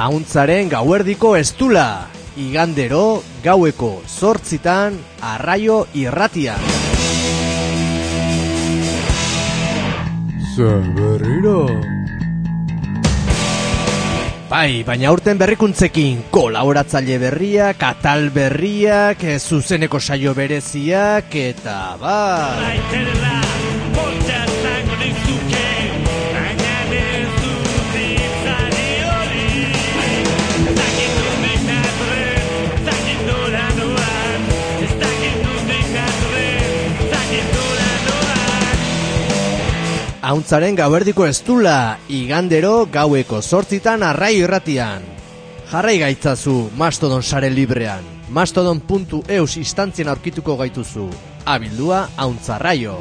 Auntzaren gauerdiko estula, igandero gaueko zortzitan arraio irratian. Zer Bai, baina aurten berrikuntzekin kolaboratzaile berria, katal berriak, zuzeneko saio bereziak, eta bai... Auntzaren gauerdiko estula, igandero gaueko sortzitan arrai irratian. Jarrai gaitzazu Mastodon sare librean. Mastodon.eus instantzien aurkituko gaituzu. Abildua Auntzarraio.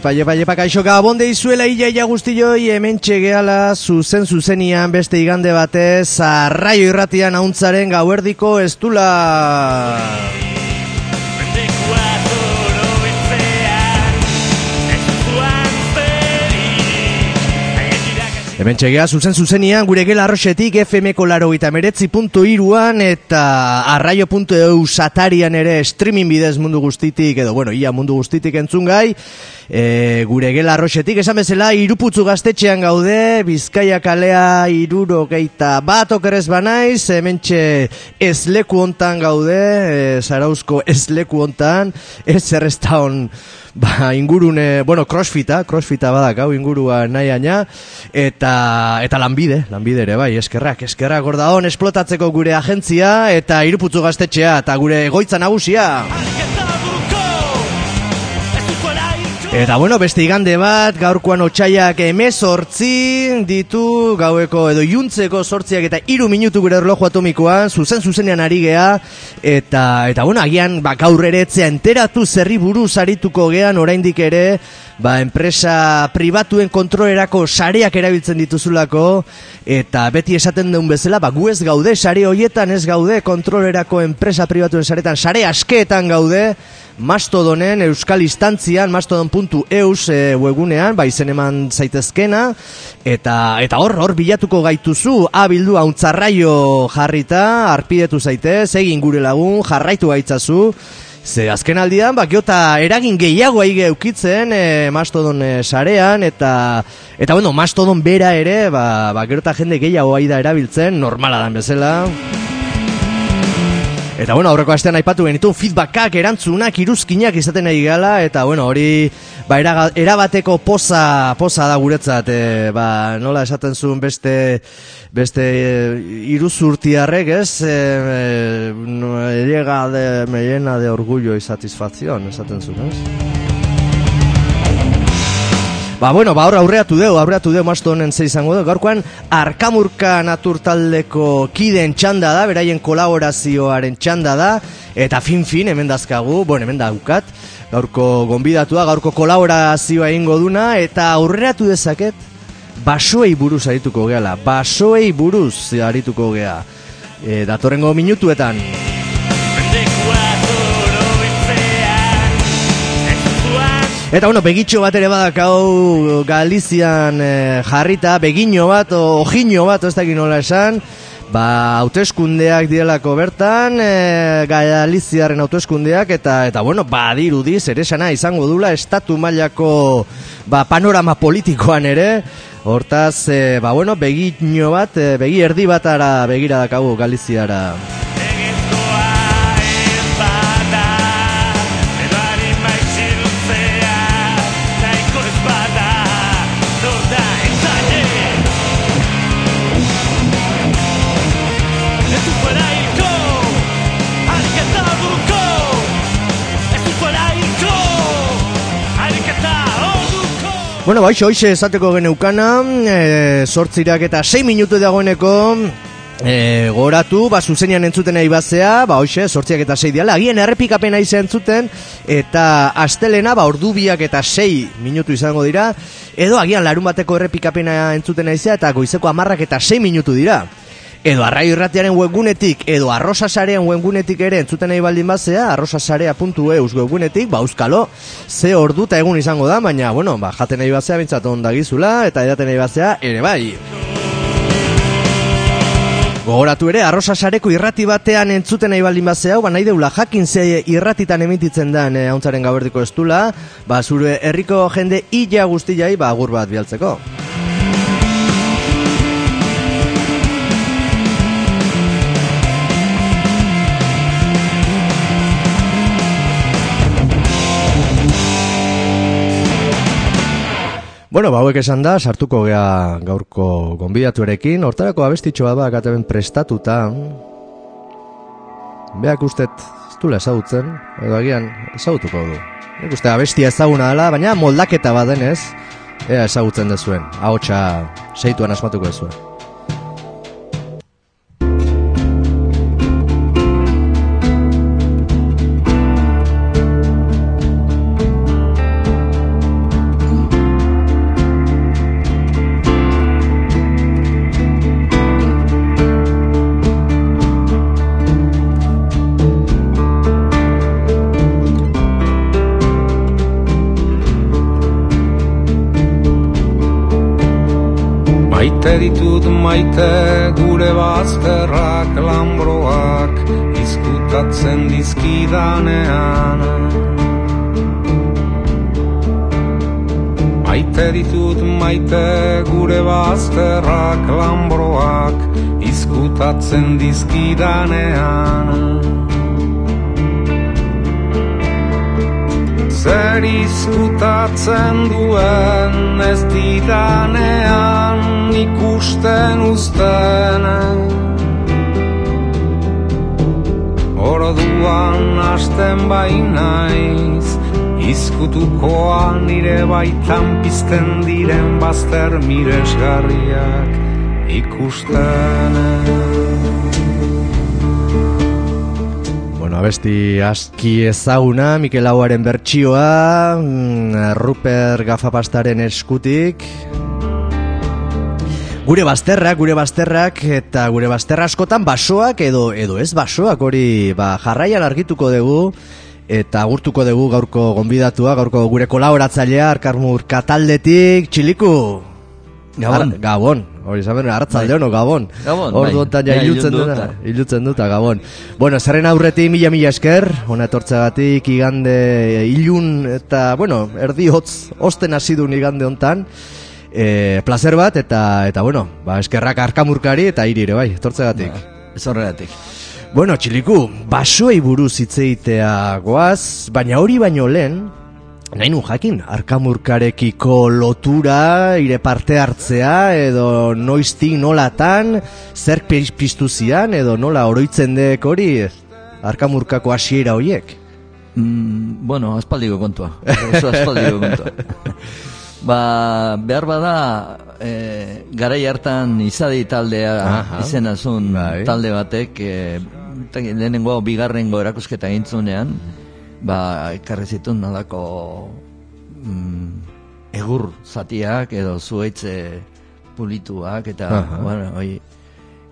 Iepa, iepa, iepa, kaixo gabonde izuela ia ia guztioi hemen txegeala zuzen zuzenian beste igande batez arraio irratian hauntzaren gauerdiko estula. Hemen txegea zuzen zuzenian gure gela arroxetik FM-ko laro eta meretzi puntu iruan eta arraio.eu satarian ere streaming bidez mundu guztitik edo bueno, ia mundu guztitik entzun gai. E, gure gela arroxetik esan bezala iruputzu gaztetxean gaude bizkaia kalea iruro geita bat okerez banaiz hemen txe ez leku ontan gaude e, zarauzko ez leku ontan ez zerrezta hon ba, ingurune, bueno, crossfita, crossfita badak, hau ingurua nahi aina, eta, eta lanbide, lanbide ere, bai, eskerrak, eskerrak gorda hon, esplotatzeko gure agentzia, eta iruputzu gaztetxea, eta gure egoitza nagusia. Eta bueno, beste igande bat, gaurkoan otxaiak emezortzi ditu, gaueko edo juntzeko sortziak eta iru minutu gure erloju atomikoan, zuzen zuzenean ari gea, eta, eta bueno, agian ba, gaur ere etzea enteratu zerri buruz arituko gean oraindik ere, ba, enpresa pribatuen kontrolerako sareak erabiltzen dituzulako, eta beti esaten duen bezala, ba, gu ez gaude, sare hoietan ez gaude, kontrolerako enpresa pribatuen saretan, sare askeetan gaude, Mastodonen euskal instantzian mastodon.eus e, webunean ba izen eman zaitezkena eta eta hor hor bilatuko gaituzu abildu hauntzarraio jarrita arpidetu zaitez egin gure lagun jarraitu gaitzazu Ze azken aldian, ba, eragin gehiago aige eukitzen e, Mastodon e, sarean, eta, eta bueno, Mastodon bera ere, ba, ba, geota jende gehiago aida erabiltzen, normala dan bezala. Eta bueno, aurreko astean aipatu genitu feedbackak erantzunak iruzkinak izaten nahi gala eta bueno, hori ba erabateko poza poza da guretzat, e, ba, nola esaten zuen beste beste e, iruzurtiarrek, ez? E, e, no, llega de me llena de orgullo y satisfacción, esaten zuen, ez? Ba, bueno, ba, aurreatu deu, aurreatu deu mastu honen ze izango du. Gaurkoan, arkamurka naturtaldeko kiden txanda da, beraien kolaborazioaren txanda da, eta fin-fin, hemen dazkagu, bueno, hemen daukat, gaurko gonbidatua, gaurko kolaborazioa ingo duna, eta aurreatu dezaket, basoei buruz arituko gehala, basoei buruz arituko geha. E, datorrengo minutuetan. Eta bueno, begitxo bat ere badakau Galizian e, jarrita, begino bat, ojino bat, ez dakit nola esan, ba, hauteskundeak direlako bertan, e, Galiziaren hauteskundeak, eta, eta bueno, badirudi, ere esana izango dula, estatu mailako ba, panorama politikoan ere, hortaz, e, ba, bueno, begino bat, e, begi erdi batara begira dakagu Galiziara. Bueno, baixo, hoxe esateko geneukana, e, sortzirak eta 6 minutu dagoeneko, e, goratu, ba, zuzenean entzuten nahi bazea, ba, hoxe, sortziak eta 6 diala, agien errepikapena izan entzuten, eta astelena, ba, ordubiak eta 6 minutu izango dira, edo agian larun bateko errepikapena entzuten nahi eta goizeko amarrak eta 6 minutu dira edo arrai irratiaren webgunetik, edo arrosasarean webgunetik ere entzuten nahi baldin bazea, arrosasarea.eus webgunetik, ba, euskalo, ze orduta egun izango da, baina, bueno, ba, jaten nahi bazea bintzat ondagizula, eta edaten nahi bazea, ere bai. Gogoratu ere, arrosasareko irrati batean entzuten nahi baldin bazea, ba, nahi deula jakin ze irratitan emititzen den hauntzaren gaberdiko estula, ba, zure herriko jende illa guztiai, ba, agur bat bialtzeko. Bueno, bauek esan da, sartuko gea gaurko gonbidatuarekin, hortarako abestitxo bat bak ateben prestatuta. Beak ustet, ez du ezagutzen, edo agian ezagutuko du. Nik uste abestia ezaguna dela, baina moldaketa bat denez, ea ezagutzen dezuen, ahotsa seituan asmatuko dezuen. Maite gure bazterrak lambroak izkutatzen dizkidanean. Maite ditut maite gure bazterrak lambroak izkutatzen dizkidanean. Zer izkutatzen duen ez didanean ikusten uzten Orduan hasten bainaiz Izkutukoa nire baitan pizten diren bazter miresgarriak ikusten abesti aski ezaguna, Mikel Auaren bertsioa, mm, Ruper Gafapastaren eskutik, Gure bazterrak, gure bazterrak eta gure bazterra askotan basoak edo edo ez basoak hori ba, jarraian argituko dugu eta agurtuko dugu gaurko gonbidatua, gaurko gure kolaboratzailea Arkarmur Kataldetik, Txiliku. Gabon. Ar gabon. Hori zaben hartzalde bai. Gabon. Gabon. Ordu bai. ja ilutzen dut. Ilutzen dut Gabon. Bueno, zerren aurretik mila mila esker, ona etortzagatik igande ilun eta bueno, erdi hotz osten hasi du igande hontan e, placer bat eta eta bueno, ba eskerrak arkamurkari eta irire bai, etortzegatik. Ba, ez horregatik. Bueno, txiliku, basoei buruz hitzeitea goaz, baina hori baino lehen, nahi nun jakin, arkamurkarekiko lotura, ire parte hartzea, edo noiztik nolatan, zer piztu zian, edo nola oroitzen dek hori, arkamurkako hasiera horiek? Mm, bueno, aspaldiko kontua. Oso aspaldiko kontua. Ba, behar bada, e, garai hartan izadi taldea Aha, izena zuen bai. talde batek, e, lehenengo bigarrengo erakusketa egintzunean, ba, ekarri zituen nolako mm, egur zatiak edo zuaitze pulituak, eta, bueno, oi,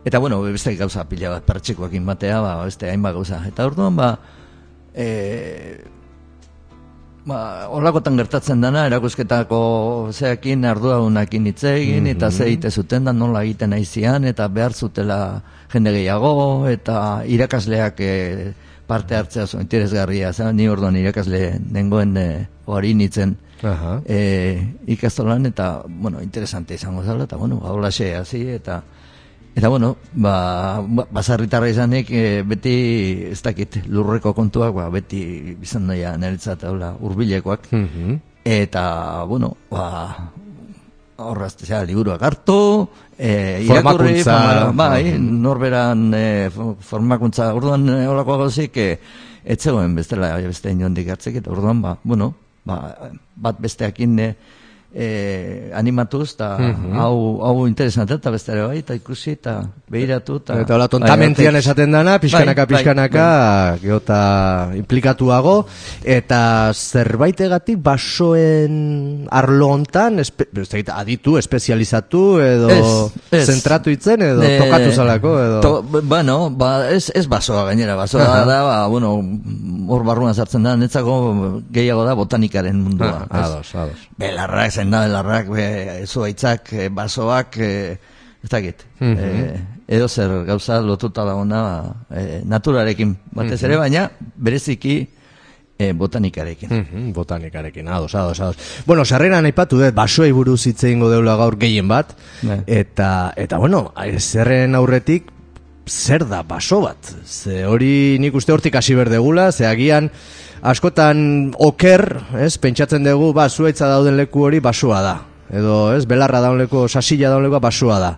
eta, bueno, beste gauza pila bat pertsikoak inbatea, ba, beste hainbat gauza. Eta orduan, ba, e, ba, horrakotan gertatzen dana, erakusketako zeakin arduagunakin hitz egin, mm eta ze egite zuten da nola egiten aizian, eta behar zutela jende gehiago, eta irakasleak e, parte hartzea zuen interesgarria, zera, ni orduan irakasle nengoen e, hori nintzen e, ikastolan, eta, bueno, interesante izango zela, eta, bueno, gaula xe, hazi, eta, Eta bueno, ba, ba basarritarra izanik e, beti ez dakit lurreko kontuak, ba, beti izan daia niretzat hola hurbilekoak. Mm Eta bueno, ba horrazte zea liburuak hartu, eh irakurri bai, norberan e, formakuntza. Orduan e, holako gauzik e, etzegoen bestela beste inondik hartzek eta orduan ba, bueno, ba, bat besteakin e, e, animatuz, eta hau, hau interesante, eta beste ere bai, eta ikusi, eta behiratu, eta... Eta hola, tontamentian esaten dana, pixkanaka, pixkanaka, geota implikatuago, eta zerbaitegatik basoen arlo hontan, espe, aditu, espezializatu, edo Ez, zentratu itzen, edo Eh, tokatu zalako, edo... To, bueno, ba, ez, ez basoa gainera, basoa Aha. da, ba, bueno, hor barruan sartzen da, netzako gehiago da botanikaren mundua. Ah, ados, ados. Belarrak, zen da, belarrak, be, zuaitzak, e, basoak, e, ez dakit. Mhm. e, edo zer gauza lotuta dagoena e, naturarekin, batez ere, baina bereziki e, botanikarekin. Mhm, botanikarekin, ados, ados, ados. Bueno, sarreran aipatu dut, basoei buruz hitz egingo deula gaur gehien bat, Bai. eta, eta bueno, zerren aurretik, zer da baso bat? Ze hori nik uste hortik hasi berdegula, ze agian askotan oker, ez, pentsatzen dugu, ba, zuaitza dauden leku hori basoa da. Edo, ez, belarra daun leku, sasilla daun leku basoa da.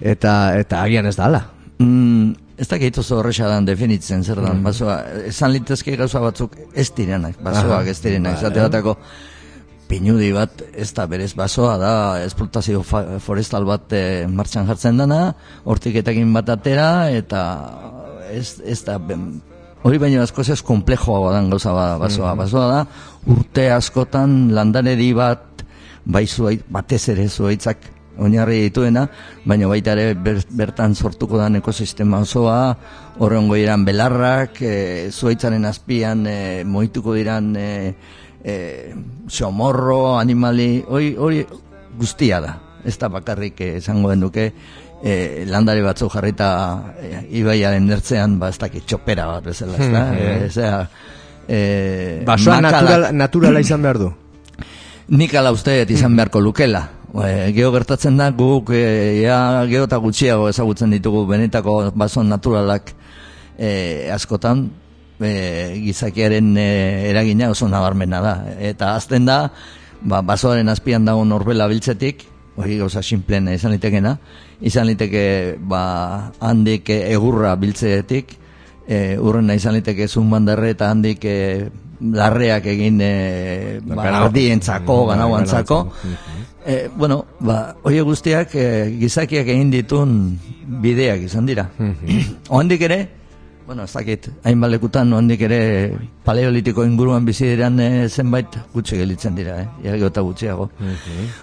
Eta, eta agian ez da ala. Mm, ez dakit oso horreza dan definitzen zer dan, basoa, esan litezke gauza batzuk ez direnak, basoak ez direnak, esate batako pinudi bat ez da berez basoa da esplotazio forestal bat eh, martxan jartzen dana, hortik etekin bat atera, eta ez, ez da, ben- hori baino askoz ez komplejoa dan gauza bada basoa, basoa da urte askotan landaredi bat bai zuait, batez ere zuaitzak oinarri dituena, baina baita ere ber- bertan sortuko dan ekosistema osoa, horrengo iran belarrak, e, zuaitzaren azpian e, moituko diran e, e, xomorro, animali, hori, hori guztia da. Ez da bakarrik eh, esango genuke e, landare batzu jarrita e, ibaiaren ertzean, ba ez dakit txopera bat bezala, ez da? E, zera, e, Basoa natural, naturala izan behar du. Nik ala uste dut izan beharko lukela. E, geho gertatzen da guk e, ja, geho eta gutxiago ezagutzen ditugu benetako baso naturalak e, askotan e, gizakiaren e, eragina oso nabarmena da. Eta azten da, ba, basoaren azpian dago norbela biltzetik, hori gauza simplen izan litekena, izan liteke ba, handik egurra biltzetik, e, urrena izan liteke zunbandarre eta handik e, larreak egin e, ba, ardientzako, Mm, ganauantzako. ganauantzako. E, bueno, ba, hori guztiak e, gizakiak egin ditun bideak izan dira. Ohandik ere, bueno, ez dakit, hainbat lekutan ohandik ere paleolitiko inguruan bizi diran e, zenbait gutxi gelitzen dira, eh? Ia eta gutxiago.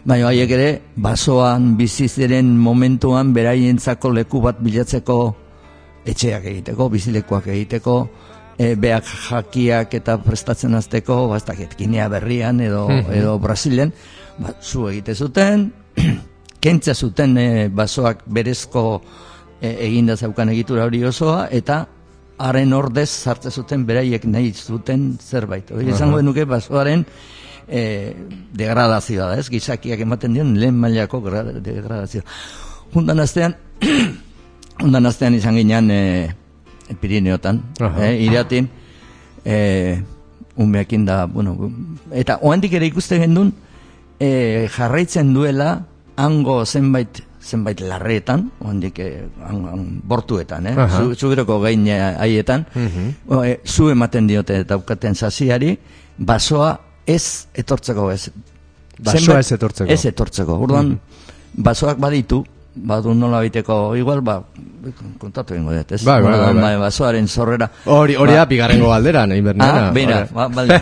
Baina haiek ere, basoan bizi ziren momentuan beraientzako leku bat bilatzeko etxeak egiteko, bizilekuak egiteko, e, beak jakiak eta prestatzen azteko, ba, ez dakit, Ginea berrian edo, edo Brasilen, ba, zu egite zuten, kentza zuten e, basoak berezko e, eginda zeukan egitura hori osoa, eta haren ordez sartze zuten beraiek nahi zuten zerbait. Hori izango genuke basoaren e, degradazioa da, ez? Gizakiak ematen dion lehen mailako gra- degradazioa. Jundan astean, Ondan astean izan ginean e, Pirineotan, Aha. e, iratin, e, umeekin da, bueno, eta oandik ere ikusten gendun, e, jarraitzen duela, hango zenbait zenbait larreetan, oandik e, han, han, bortuetan, eh? Zu, zuberoko gain eh, haietan, o, e, zu ematen diote daukaten sasiari, basoa ez etortzeko ez. Basoa ez etortzeko. Ez etortzeko. Orduan, basoak baditu, badu nola biteko, igual, ba, kontatu egingo dut, ez? Bai, bai, Nola bai, bai. da, basoaren zorrera. Hori, hori Ba, da bigarrengo galdera, nahi bernena. Ah, beira, ba, bale.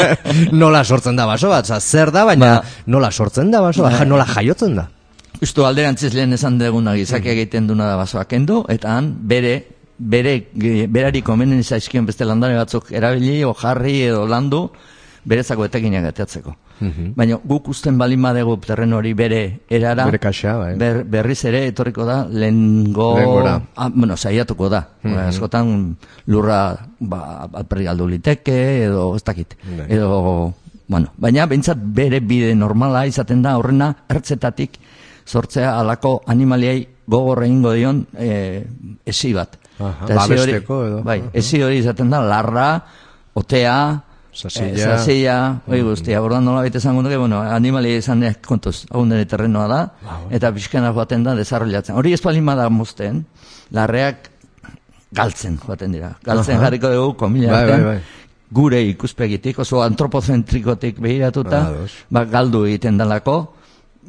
nola sortzen da baso bat, zer da, baina Ba. nola sortzen da baso bat, ja, nola jaiotzen da. Justo alderantziz lehen esan duguna gizakia egiten duna da basoak kendu, eta han bere, bere, berari komenen zaizkion beste landare batzuk erabili, o jarri edo landu, berezako etekinak ateatzeko. Baina guk usten balin badegu terreno hori bere erara, Bere kaxa, bai. ber, berriz ere etorriko da lehengo, ah, bueno, saiatuko da. Askotan lurra ba, alperri galdu liteke, edo ez dakit. Bai. Edo, bueno, baina behintzat bere bide normala izaten da horrena ertzetatik sortzea alako animaliai gogor egingo dion e, esi bat. Aha, esi hori- edo. Bai, esi hori izaten da larra, otea, Sasilla. eh, sasilla, hori guztia. Ordan nola baita esango duke, bueno, animali izan kontuz, hau nire terrenoa da, eta pixkana joaten da desarrollatzen. Hori ez balin bada mozten, larreak galtzen joaten dira. Galtzen Aha. jarriko dugu, komila Bai, bai, bai. gure ikuspegitik, oso antropozentrikotik behiratuta, ba, galdu egiten dalako,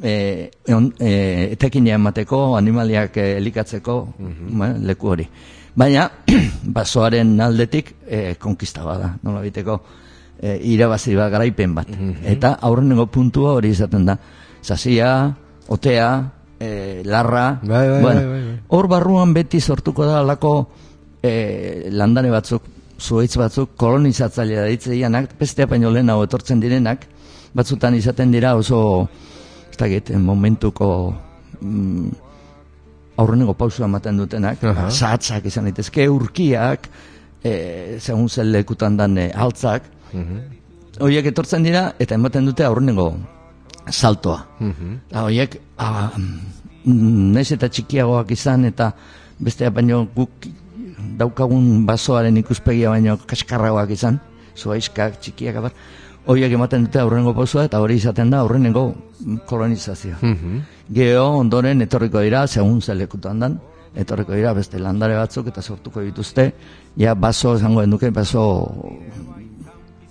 e, on, e, etekina emateko, animaliak e, elikatzeko ba, leku hori. Baina, basoaren aldetik, e, konkista bada, nola biteko, e, irabazi bat garaipen bat. Eta aurrenengo puntua hori izaten da. Zasia, otea, e, larra, Bai, bai, bueno, bai, bai, bai. hor barruan beti sortuko da alako e, landare batzuk, zuhaitz batzuk, kolonizatzailea ditzeianak, beste baino lehenago etortzen direnak, batzutan izaten dira oso, dakit, momentuko mm, aurreneko pausua ematen dutenak, Aha. zahatzak izan daitezke, urkiak, e, segun zen lekutan dan e, altzak, horiek etortzen dira eta ematen dute aurrenengo saltoa. Eta horiek, ah, mm, naiz eta txikiagoak izan eta beste baino guk daukagun basoaren ikuspegia baino kaskarragoak izan, zuaiskak, txikiak abar, horiek ematen dute aurrenengo pausua eta hori izaten da aurrenengo kolonizazioa. Geo ondoren etorriko dira, segun zelekutan dan, etorriko dira beste landare batzuk eta sortuko dituzte, ja baso esango duke baso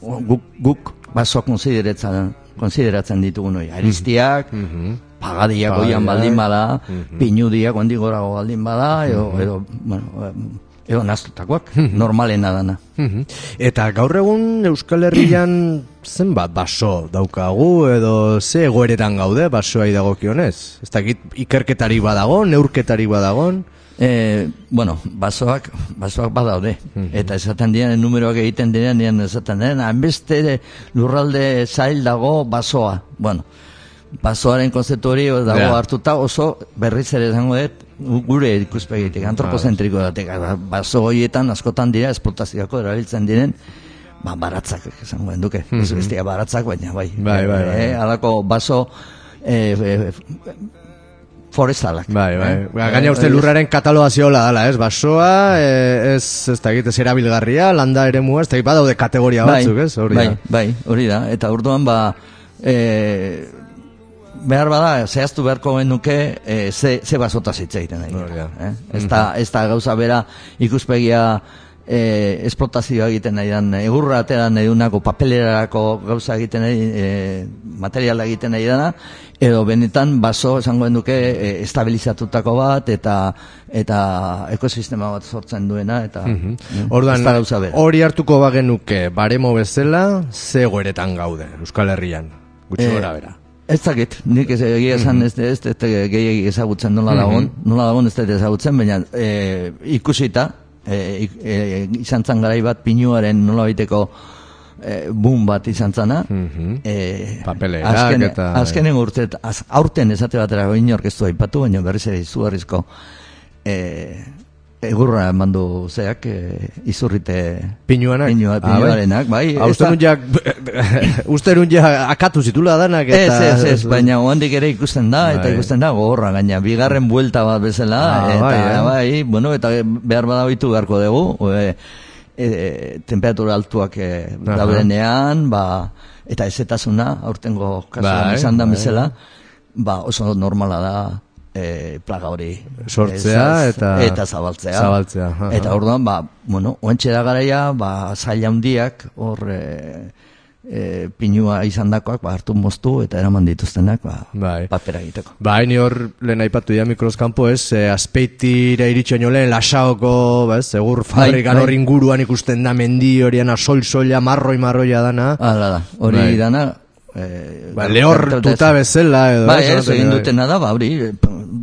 guk, guk baso konsideratzen, konsideratzen ditugun hori. Aristiak, pagadiak oian baldin bada, pinudiak ondik gorago baldin bada, edo, edo, bueno, edo naztutakoak, normalena dana. Mhm. Eta gaur egun Euskal Herrian zenbat baso daukagu edo ze egoeretan gaude basoai dagokionez? Ez dakit ikerketari badagon, neurketari badagon? E, bueno, basoak, basoak badaude. Eta esaten diren, numeroak egiten diren, diren esaten diren, hainbeste lurralde zail dago basoa. Bueno, basoaren konzeptu hori dago Ja. hartuta oso berriz ere esango dut, gure ikuspegitik, antropozentriko datek, baso horietan askotan dira, esplotazioako erabiltzen diren, ba, baratzak esango duke, ez bestia baratzak, baina bai. Bai, bai, bai. Eh, halako baso eh, eh, forestalak. Bai, bai. Eh? Ba, Gaina Eh, uste lurraren katalogazio hola dala, ez? Basoa, eh, ez, ez dakit, ez erabilgarria, landa ere mua, ez dakit, badaude kategoria batzuk, ez? Hori bai, da. bai, hori da. Eta orduan ba e, behar bada zehaztu beharko genuke e, ze, ze basotaz hitz egiten nahi. Hori da. Eh? Ez, da, ez da gauza bera ikuspegia e, esplotazioa egiten nahi dan, egurra atera nahi dunako, papelerako gauza egiten nahi, e, materiala egiten nahi dana, edo benetan baso esango genuke e, estabilizatutako bat eta eta ekosistema bat sortzen duena eta eh, ez da gauza bera. hori hartuko bagenuke baremo bezala, ze egoeretan gaude Euskal Herrian, gutxi Eh, gora bera. Ez dakit, nik ez egia esan ez ez ez gehiagik ezagutzen nola dagoen, nola dagoen ez dut ezagutzen, baina e, ikusita, e, e, izan zan garai bat pinuaren nola baiteko e, boom bat izan zana, e, Papelerak azken, eta- azkenen urte, az, aurten esate batera inork ez du aipatu, baina berriz ere izugarrizko e, egurra emandu zeak, e, izurrite Pinuanak? Pinua, Ah, bai? pinuarenak, bai. Ah, ez uste ja, uste ja akatu zitula danak Ez, eta... ez, ez, baina oandik ere ikusten da, eta Bai. ikusten da gogorra gaina, bigarren buelta bat bezala, Ah, eta bai, eh? bai, bueno, eta behar badabitu beharko dugu, e, e, temperatura altuak e, daudenean, ba, eta ezetasuna, aurtengo kasuan Bai, izan da bai. bezala, ba, oso normala da, e, plaga hori Sortzea Ez, eta- eta zabaltzea zabaltzea, aha. eta orduan ba bueno oentxe da garaia ba zail handiak hor e, e, pinua izandakoak ba hartu moztu eta eraman dituztenak ba Bai. papera egiteko Ba, ni hor lehen aipatu dira mikroskampo, ez, e, azpeitira iritxo lehen, lasaoko, ba, ez, egur fabrikan bai. hor inguruan ikusten da mendi horian sol-soila, marroi-marroia dana. hala da hori Bai. dana e, Ba, lehortuta bezala, edo. Bai, ez, egin dutena da, ba, hori, e,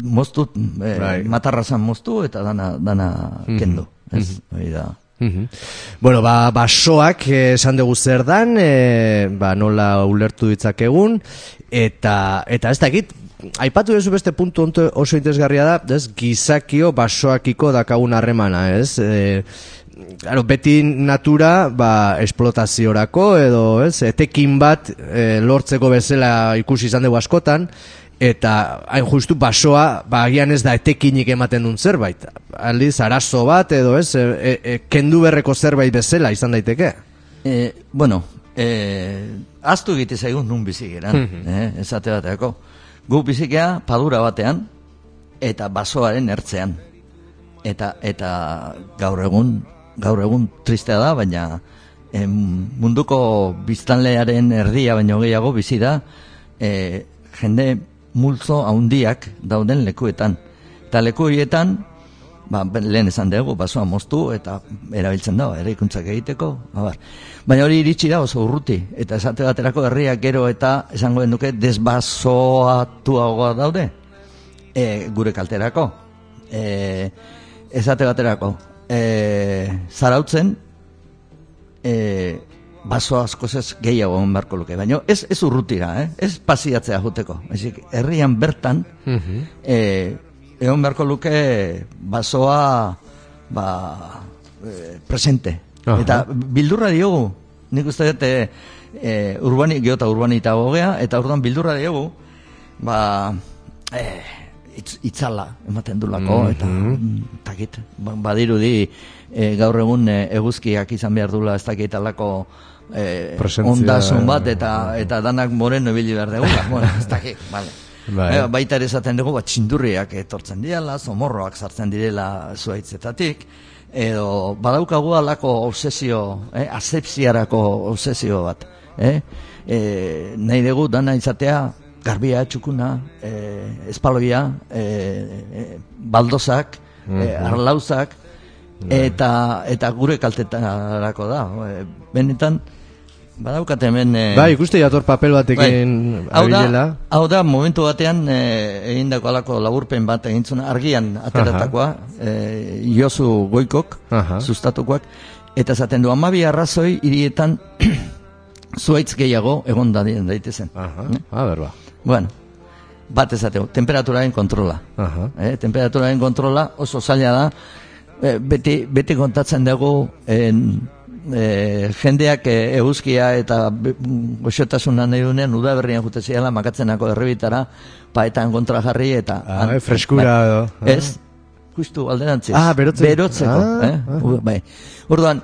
moztu, e, Bai. matarrazan moztu, eta dana, dana kendu, ez, hori da. Mhm. Bueno, ba, basoak eh, esan dugu zer dan, eh, ba, nola ulertu ditzakegun, eta, eta ez dakit, aipatu duzu beste puntu oso interesgarria da, ez, gizakio basoakiko dakagun harremana, ez, e, Claro, beti natura ba, esplotaziorako edo ez, etekin bat e, lortzeko bezala ikusi izan dugu askotan eta hain justu basoa ba, agian ez da etekinik ematen duen zerbait aldiz arazo bat edo ez e, e, e, kendu berreko zerbait bezala izan daiteke E, bueno, e, aztu egite zaigun nun bizigeran, eh, esate bateako. Gu bizikea padura batean, eta basoaren ertzean. Eta, eta gaur egun, gaur egun tristea da, baina em, munduko biztanlearen erdia baino gehiago bizi da e, jende multzo handiak dauden lekuetan. Eta leku horietan, ba, lehen esan dugu, basoa moztu eta erabiltzen da, ere ikuntzak egiteko. Abar. Baina hori iritsi da oso urruti. Eta esate baterako herriak gero eta esango duke desbasoatuagoa daude e, gure kalterako. E, esate baterako, e, zarautzen, e, baso asko ez gehiago egon beharko luke. Baina ez, ez urrutira, eh? ez pasiatzea juteko. Ezik, herrian bertan, e, egon beharko luke basoa ba, e, presente. Aha. Eta bildurra diogu, nik uste dut e, e, urbani, geota urbanita gogea, eta orduan bildurra diogu, ba, e, itz, itzala ematen dulako, Mhm. eta mm, takit, ba- badirudi e, gaur egun e, eguzkiak izan behar dula ez dakit alako e, Presentzia, ondasun bat eta eta danak moreno ibili behar dugula. bueno, ez dakit, vale. Bai. Eh, baita ere esaten dugu, bat txindurriak etortzen direla, zomorroak sartzen direla zuaitzetatik, edo badaukagu alako obsesio, eh, asepsiarako obsesio bat. Eh? Eh, nahi dugu dana izatea garbia, txukuna, eh, espaloia, eh, eh, baldozak, eh, arlauzak, eta, eta gure kaltetarako da. Benetan, badaukat hemen... Eh, Bai, ikuste jator papel batekin Hau da, hau da, momentu batean e, egindako alako laburpen bat egintzun argian ateratakoa, e, Josu Goikok, Aha. sustatukoak, eta esaten du, amabi arrazoi hirietan zuaitz gehiago egon da daitezen. Aha, Eh? a ber, ba. Bueno, bat esateko, temperaturaren kontrola. Aha. Eh, temperaturaren kontrola oso zaila da, eh, beti, beti kontatzen dugu en, eh, jendeak eh, eguzkia eta goxotasuna nahi dunean udaberrian jute ziala makatzenako errebitara paetan kontra jarri eta Ah, eh, freskura edo. Ah. ez justu alderantziz Ah, berotzeko. berotzeko Ah, eh? ah. Bai. orduan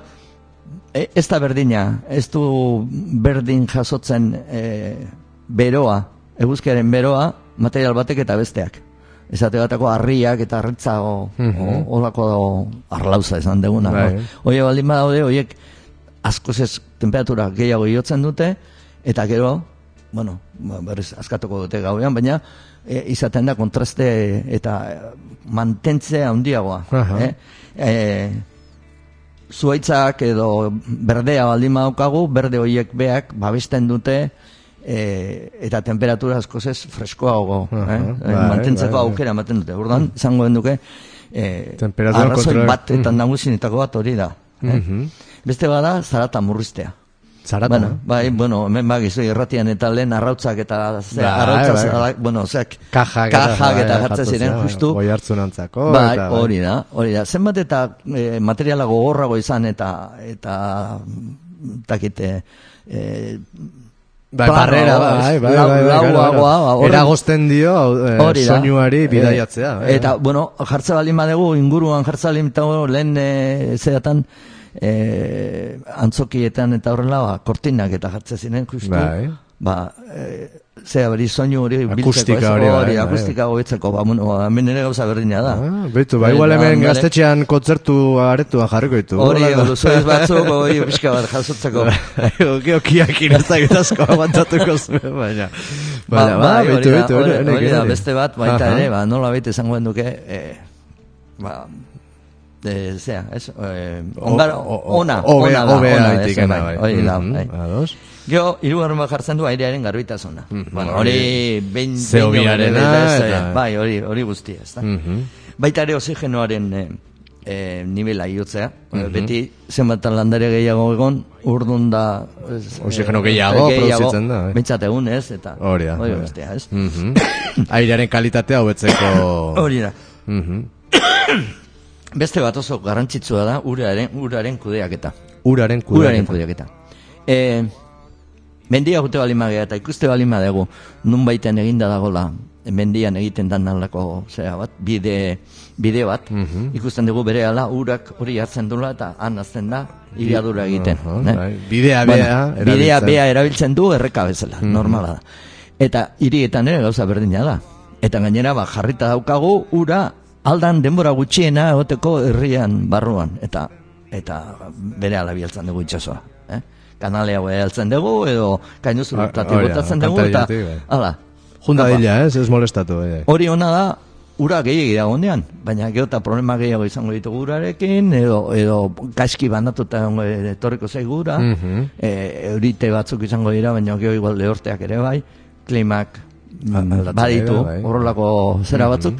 e, ez da berdina ez du berdin jasotzen eh, beroa eguzkiaren beroa material batek eta besteak esate batako harriak eta harritzago Mhm. olako arlauza esan deguna Bai. no? Oie baldin badaude, oiek askoz ez temperatura gehiago iotzen dute, eta gero, bueno, ba, berriz askatuko dute gauean, baina e, izaten da kontraste eta e, mantentze handiagoa. Aha. Eh? E, zuaitzak edo berdea baldin badaukagu, berde hoiek beak babesten dute e, eta temperatura askoz ez freskoago, Aha, eh? bai, mantentzeko bai, bai. aukera ematen dute. Orduan, izango duke, e, Temperatura arrazoi bat eta nagusinetako bat hori da. Eh? Mhm. Beste bada, zarata murriztea. Zarata. Bueno, bai, bueno, hemen bagizu irratian eta lehen arrautzak eta ze, Bai, arrautza, bai. zara- bueno, zeak, Kajak, kajak eta bai, jartzen ziren, bai, justu. Boi hartzunantzako. Bai, eta, bai. hori da, hori da. Zenbat eta e, materiala gogorrago izan eta eta takite e, Bai, barrera, bai, bai, bai, bai, bai, ba, horren- Eragozten dio eh, soinuari bidaiatzea. Eh, bai, eta, bai. bueno, jartze baldin badegu, inguruan jartze baldin badegu, lehen e, zeatan, e, antzokietan eta horrela, ba, kortinak eta jartze ziren, justu, Bai. ba, e, zea beri soinu hori biltzeko, Akustika ez? hori, hori, bai. akustika hobetzeko, ba, bueno, ba, hemen ere gauza berdina da. Ah, Beitu, ba, igual Eh, hemen gaztetxean kontzertu aretua jarriko ditu. Hori, Horrelako- luzoiz batzuk, hori, pixka bat jasotzeko. Oki, okiak inazak asko aguantatuko zuen, baina. Ba, Baina, bai, beitu, hori da, beitu, hori- da, beste bat, baita ere, ba, nola baita izango duke, eh, ba, eh, zea, ez, eh, ongara, O- o- ona, hobea- ona da, hobea ona, gaitik, ez, ena, bai, bai. Gero, hirugarren bat jartzen du airearen garbitasuna. Bueno, hori, behin, behin, eh, bai, hori, hori guztia, ez da. Mhm. Baita ere oxigenoaren eh, eh, nivela iotzea. Eh, Beti zenbat landare gehiago egon, urdun da... ez, Oxigeno gehiago produzitzen da, bai. Bentsat egun ez, eta... Hori da. Hori bestea, ez? Mhm. Airearen kalitatea hobetzeko. Hori da. Mhm. Beste bat oso garrantzitsua da uraren, uraren kudeaketa. Uraren Uraren kudeaketa. kudeaketa. E, mendia gute balimagea eta ikuste balimagegu nun baiten eginda dagola mendian egiten dan alako zera bat, bide, bide bat, Mhm. ikusten dugu bere ala urak hori hartzen dula eta han azten da iriadura egiten. Aha, ne? bai. Bidea Bueno, bea bidea erabiltzen. bea erabiltzen du erreka bezala, normala da. Eta hirietan ere gauza berdina da. Eta gainera ba, jarrita daukagu ura aldan denbora gutxiena egoteko herrian barruan eta eta bere ala bialtzen dugu itsasoa. Kanale hau ehaltzen dugu, edo kainu Ah, zurtati hori da, botatzen dugu, eta, bai. hala, Junda dila, ez, ez molestatu. Eh. hori ona da, ura gehiagi dago ondean, baina gero eta problema gehiago izango ditugu urarekin, edo, edo gaizki bandatuta egongo etorriko zaigu ura, Mhm. e, eurite batzuk izango dira, baina gero igual lehorteak ere bai, klimak mm, aldatzen baditu, bai. horrelako zera batzuk,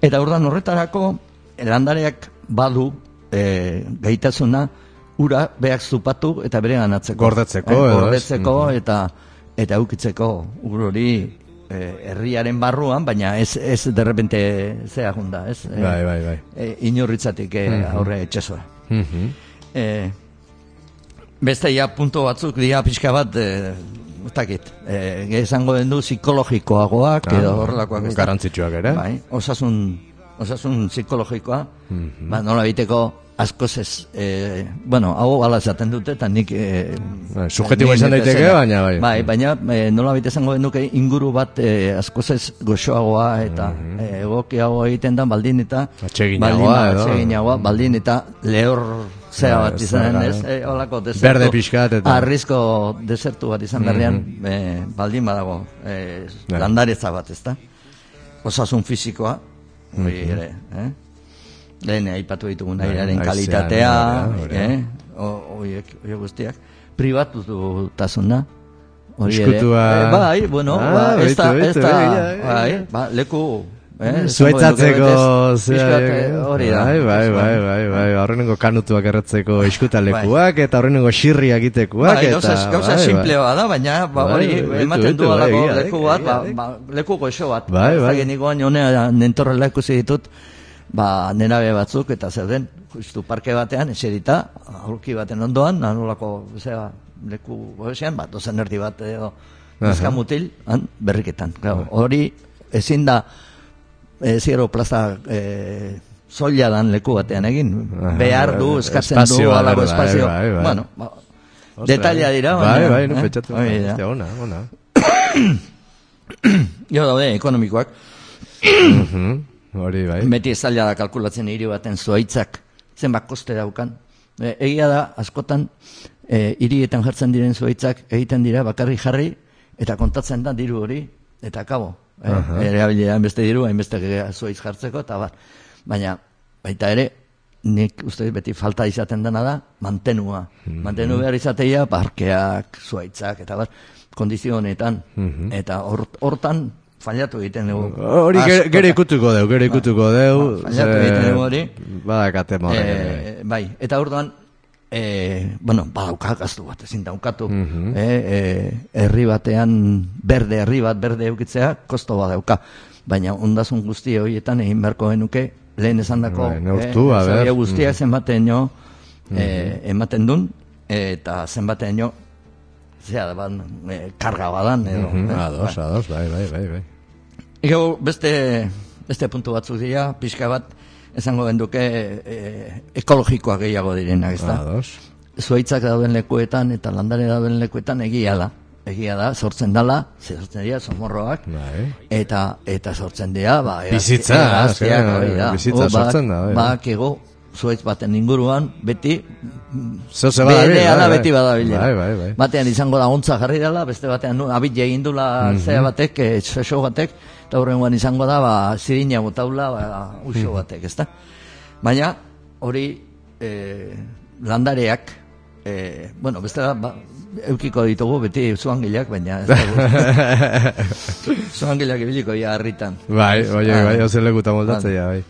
eta urdan horretarako, landareak badu e, gaitasuna, ura beak zupatu eta bere ganatzeko. Gordetzeko, edo ez? gordetzeko eta eta eukitzeko ur hori eh, herriaren barruan, baina ez, ez derrepente zea junda, ez? Eh, Bai, bai, bai. eh, inorritzatik eh, aurre etxesoa. Mhm. Eh, beste ja punto batzuk dira pixka bat eh, ez dakit, eh, esango den du psikologikoagoak edo horrelakoak ez? Garrantzitsuak ere. Bai, osasun, osasun psikologikoa, Mhm. ba, nola biteko askoz ez, eh, bueno, hau ala esaten dute, eta nik... Eh, Bai, subjektibo ni izan daiteke, baina bai. Bai, baina eh, nola bite esango genuke inguru bat eh, askoz ez goxoagoa eta Mhm. eh, egokiago egiten da baldin eta... Atseginagoa baldin, edo. Baldin eta lehor zea Bai, bat zera, ez, eh, holako desertu. Berde pixkat eta- Arrizko desertu bat izan berrian, eh, baldin badago, Bai. landaretza bat, ezta? Osasun fisikoa, hori ere, eh? Lehen aipatu ditugun Bai, airearen kalitatea, eh? O- Horiek, horiek guztiak. Pribatutasuna, hori ere. Eh, bai, bueno, Ah, ba, ez da, ez da, bai, ba, leku, eh? Betez, pixkat, eh, hori da. Bai, bai, bai, bai, bai, horrenengo kanutuak erretzeko iskutalekuak eta horrenengo xirria egitekuak Bai, eta gauza, gauza bai, bai. simplea da, baina ba, Bai, hori ematen du bai, alako leku bat, ba, ba, leku goxo bat. Bai, bai. Da honea nentorrela ikusi ditut, ba, nenabe batzuk eta zer den, justu parke batean, eserita, aurki baten ondoan, anolako, zera, leku goxean, bat, dozen erdi bat edo, mutil, han, berriketan. Claro, hori ezin da, e, zero plaza e, soila dan leku batean egin, behar du, bai, eskatzen du, alako espazio. bai, bai. Bueno, ba, detalia dira, Bai, bai, no, eh. Hostia, ona, ona. Jo daude, ekonomikoak, Hori, bai. beti ez zaila da kalkulatzen hiri baten zuaitzak, zenbat koste daukan. E, egia da, askotan, e, hirietan jartzen diren zuaitzak egiten dira bakarrik jarri, eta kontatzen da diru hori, eta kabo. E, Erabilia beste diru, hainbeste zuaitz jartzeko, eta bar. Baina, baita ere, nik uste beti falta izaten dena da, mantenua. Mantenu behar izateia, parkeak, zuaitzak, eta bar, kondizio honetan. Eta hor- hortan, fallatu egiten dugu. Hori gero ikutuko deu, gero ikutuko deu. Ba, fallatu egiten dugu hori. Badakate. Eh, bai, eta orduan, eh, bueno, badauka gaztu bat, ezin daukatu. eh, eh, herri batean, berde herri bat, berde eukitzea, kosto badauka. Baina ondasun guzti horietan egin beharko genuke, lehen esan dako, Bai, neurtu, a ber. guztiak zenbaten jo, eh, ematen dun, eta zenbaten jo, zea ban, eh, karga badan, edo. Mhm, eh, Ados, ados, bai, bai, bai, bai. Gero beste, beste puntu batzuk dira, pixka bat, esango genduke e, ekologikoak gehiago direnak, ez da? Ados. Zuaitzak dauden lekuetan eta landare dauden lekuetan egia da. Egia da, sortzen dala, ze sortzen dira, somorroak, Bai. eta eta sortzen dira, ba, eraz- Bizitza, azkenean, hori da. bizitza O, sortzen da, bai. Bak ego, zuaitz baten inguruan, beti, Zo ze badabil, bai, bai. beti badabilela. Bai, bai, bai. Batean izango da ontza jarri dela, beste batean abit egin dula zea batek, eh, xoxo batek, eta horrengoan izango da, ba, zirina botaula, ba, uso batek, ezta? Baina, hori, eh, landareak, eh, bueno, beste da, ba, eukiko ditugu beti zuangileak, baina ez dugu. zuangileak ibiliko ja harritan. Bai, bai, Ah. bai, ozen lekuta moldatzea, bai.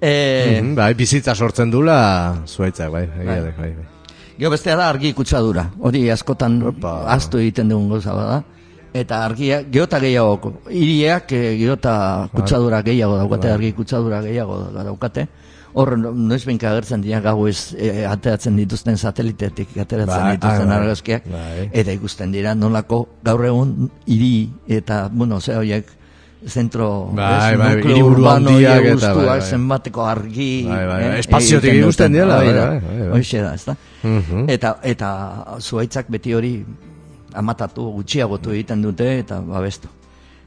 Eh, Mhm, Bai, bizitza sortzen dula zuaitzak, bai, egia Bai. bai, bai. Gero bestea da argi kutsadura. Hori askotan Opa. astu egiten dugun gauza bada. Eta argia, geota gehiago, hiriak eh, geota kutsadura gehiago daukate, argi kutsadura gehiago daukate. Hor, noiz benka agertzen dira gau ez eh, ateratzen dituzten satelitetik ateratzen Bai, dituzten bai, argazkiak. bai. Eta ikusten dira nolako gaur egun hiri eta, bueno, ze horiek zentro Bai, ez, bai, nukleo hiriburu urbano bai, bai. zenbateko argi Bai, bai, eh, bai, espaziotik ikusten bai, da, bai, bai, bai. horixe da, ezta? Mhm. Eta eta zuaitzak beti hori amatatu gutxiagotu egiten dute eta babestu.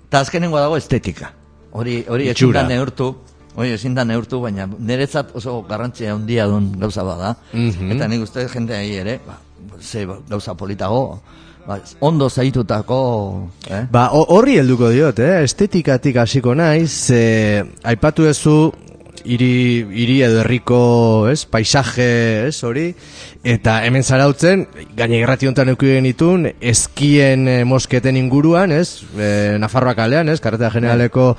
Eta azkenengo dago estetika. Hori hori ezin da neurtu, hori ezin da neurtu, baina niretzat oso garrantzia handia duen gauza bada. Mhm. Eta nik uste jendeai ere, ba, ze gauza politago, ba, ondo zaitutako, eh? Ba, ho- horri helduko diot, eh? Estetikatik hasiko naiz, eh, aipatu duzu hiri hiri edo herriko, ez, paisaje, ez, hori, eta hemen zarautzen, gaine gerrati honetan euki genitun, eskien eh, mosketen inguruan, ez, eh, Nafarroa kalean, ez, karretera generaleko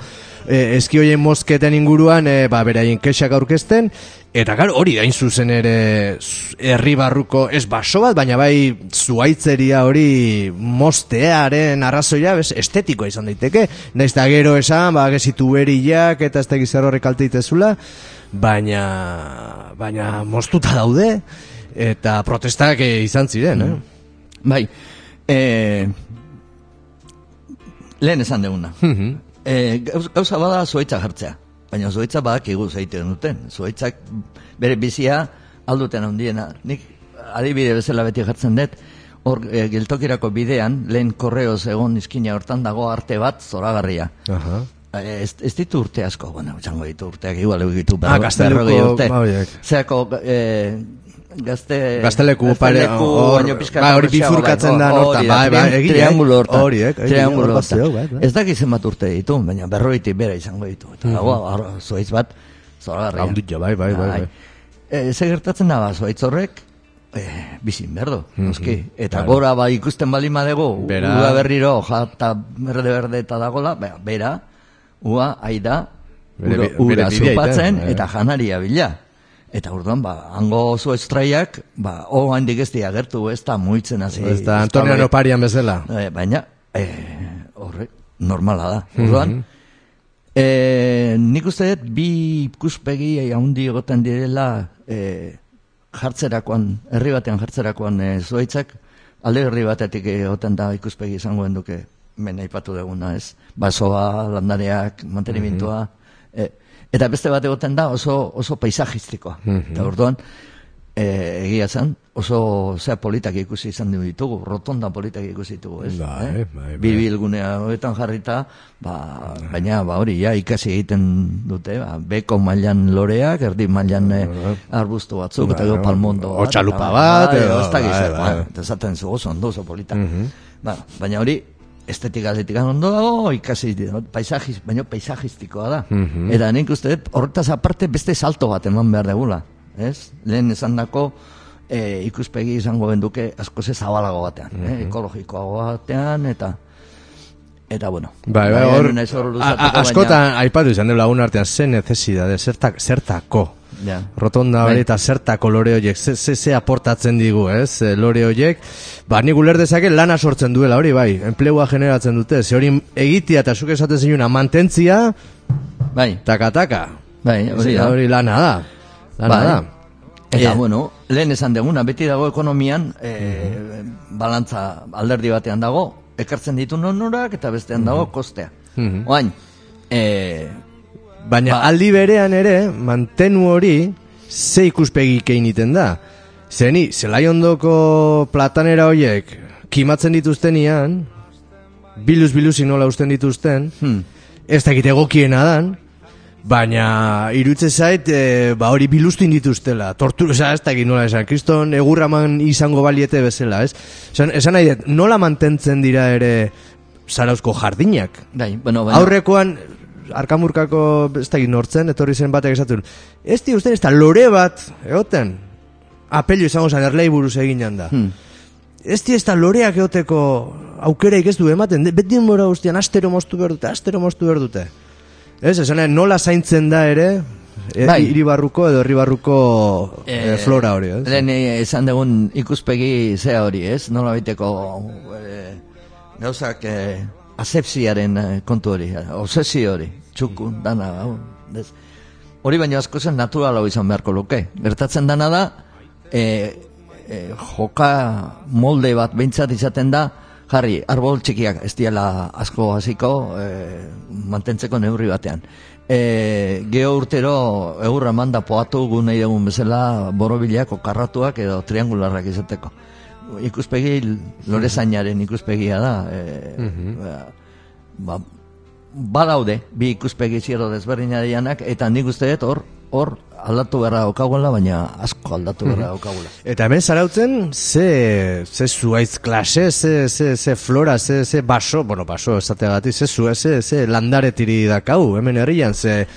eh, eski hoien mosketen inguruan, eh, ba, beraien kexak aurkezten, Eta gar, hori dain zuzen ere herri barruko ez baso bat, baina bai zuaitzeria hori mostearen arrazoia bez, estetikoa izan daiteke. Naiz da gero esan, ba, gesitu beriak eta ez da gizar horrek alteitezula, baina, baina moztuta daude eta protestak eh, izan ziren, eh? Bai, eh, lehen esan deguna. eh, gauz- gauza bada zuaitza jartzea. Baina zuaitza badak igu zaiten duten. Zuaitzak bere bizia alduten handiena. Nik adibide bezala beti jartzen dut, hor eh, geltokirako bidean, lehen korreoz egon izkina hortan dago arte bat zoragarria. Aha. Eh, Ez, ez ditu urte asko, bueno, txango ditu urteak, igual egu ditu Ah, berrogei urte. ba. Zeako, eh, gazte... Gazteleku pare, hor- ba, hori bifurkatzen da da, bai, bai, egia, triangulo hortan. horiek, egia, Triangulo hor hortan. batzeo, bai, bai. Ez dakit zenbat urte ditu, baina berroitik bera izango ditu. Eta mm zuaitz bat, zoragarria. Haundut jo, bai, bai, bai, bai. Eh, ze gertatzen da, ba, zuaitz horrek, eh, bizin berdo, noski. Eta Claro. gora ba ikusten bali madego, Bera. ua berriro, jata berde berde eta dagola, bera, bera ua, aida, ura, ura bidea zupatzen, eh. eta janaria bila. Eta orduan, ba, hango zuaitztraiak, ba, ho handik ez dia gertu, ez da muitzen hasi. Ez da Antonio Noparian bezala. Eh, baina, eh, horre, normala da. Orduan, eh, nik uste dut bi ikuspegi handi egoten direla eh, jartzerakoan, herri batean jartzerakoan eh, zuaitzak, alde herri batetik egoten da ikuspegi izango duke men aipatu duguna, ez? Basoa, landareak, mantenimentua, eh, eta beste bat egoten da oso, oso paisajistikoa. Eta orduan, eh, egia zen, oso zea politak ikusi izan ditugu, rotonda politak ikusi ditugu, ez? Bai, eh? bai, bai. Bilbilgunea hoetan jarrita, ba, baina ba hori ja ikasi egiten dute, ba, beko mailan loreak, erdi mailan eh, arbustu batzuk, eta gero Bai, palmondo o txalupa bat, bai, edo, ez bai, bai. ba, eta esaten zu oso ondo, oso polita. ba, baina hori, estetika atletika ondo dago, ikasi, paisajiz, baina paisajistikoa da. Eta nik uste dut, horretaz aparte beste salto bat eman behar degula. Ez? Lehen esan dako, e, ikuspegi izango benduke asko ze zabalago batean, eh? ekologikoago batean, eta eta bueno. Bai, bai, hor, askotan aipatu izan dela lagun artean, ze necesidade, zertak, zertako. Ja. Rotonda Bai. hori eta zertako lore horiek, ze, ze, ze aportatzen digu, ez, eh, lore horiek. Ba, nik uler dezake lana sortzen duela, hori bai, enplegua generatzen dute, ze hori egitea eta zuk esaten zinuna mantentzia, Bai, taka-taka. bai, hori hori lana da. Lana Bai. da. Eta, Eh, bueno, lehen esan deguna, beti dago ekonomian, e, balantza alderdi batean dago, ekartzen ditu nonurak, eta bestean dago kostea. Oain, e, Baina Ba- aldi berean ere, mantenu hori, ze ikuspegi egiten da. Zeni, zelai ondoko platanera horiek, kimatzen dituztenian, biluz biluzik nola usten dituzten, hmm, ez dakit egokiena dan, baina irutze zait, e, ba hori biluztin dituztela, tortura, oza, ez dakit nola esan, kriston egurraman izango baliete bezala, ez? Esan, esan nahi dut, nola mantentzen dira ere zarauzko jardinak? bai, bueno, baina, Aurrekoan, arkamurkako, ez dakit nortzen, etorri zen batek esatun, ez di usten, ez da lore bat, egoten, apelio izango zen, erlei buruz egin da. hmm, Ez di ez da loreak egoteko aukeraik ez du ematen, beti denbora guztian astero moztu behar dute, astero moztu behar dute. Ez, esan nola zaintzen da ere, e, Bai. iribarruko edo herribarruko e, flora hori, ez? Lehen eh, esan dugun ikuspegi zea hori, ez? Nola baiteko eh, gauzak eh, asepsiaren eh, kontu hori, eh, obsesio hori, txuku, dana, hau, ez? Hori baino asko zen naturala izan beharko luke. Gertatzen dana da, eh, eh, joka molde bat behintzat izaten da, jarri, arbol txikiak ez diela asko hasiko eh, mantentzeko neurri batean. E, geho urtero egurra manda poatu gu nahi dugun bezala borobilak, okarratuak edo triangularrak izateko. Ikuspegi lorezainaren ikuspegia da. E, ba, ba, badaude bi ikuspegi ziero desberdina dianak eta nik uste dut hor hor aldatu beharra daukagula, baina asko aldatu beharra daukagula. Eta hemen zarautzen, ze, ze zuaitz klase, ze, ze, ze flora, ze, ze baso, bueno, baso esateagatik, ze zua, ze, ze landaretiri dakau, hemen herrian, ze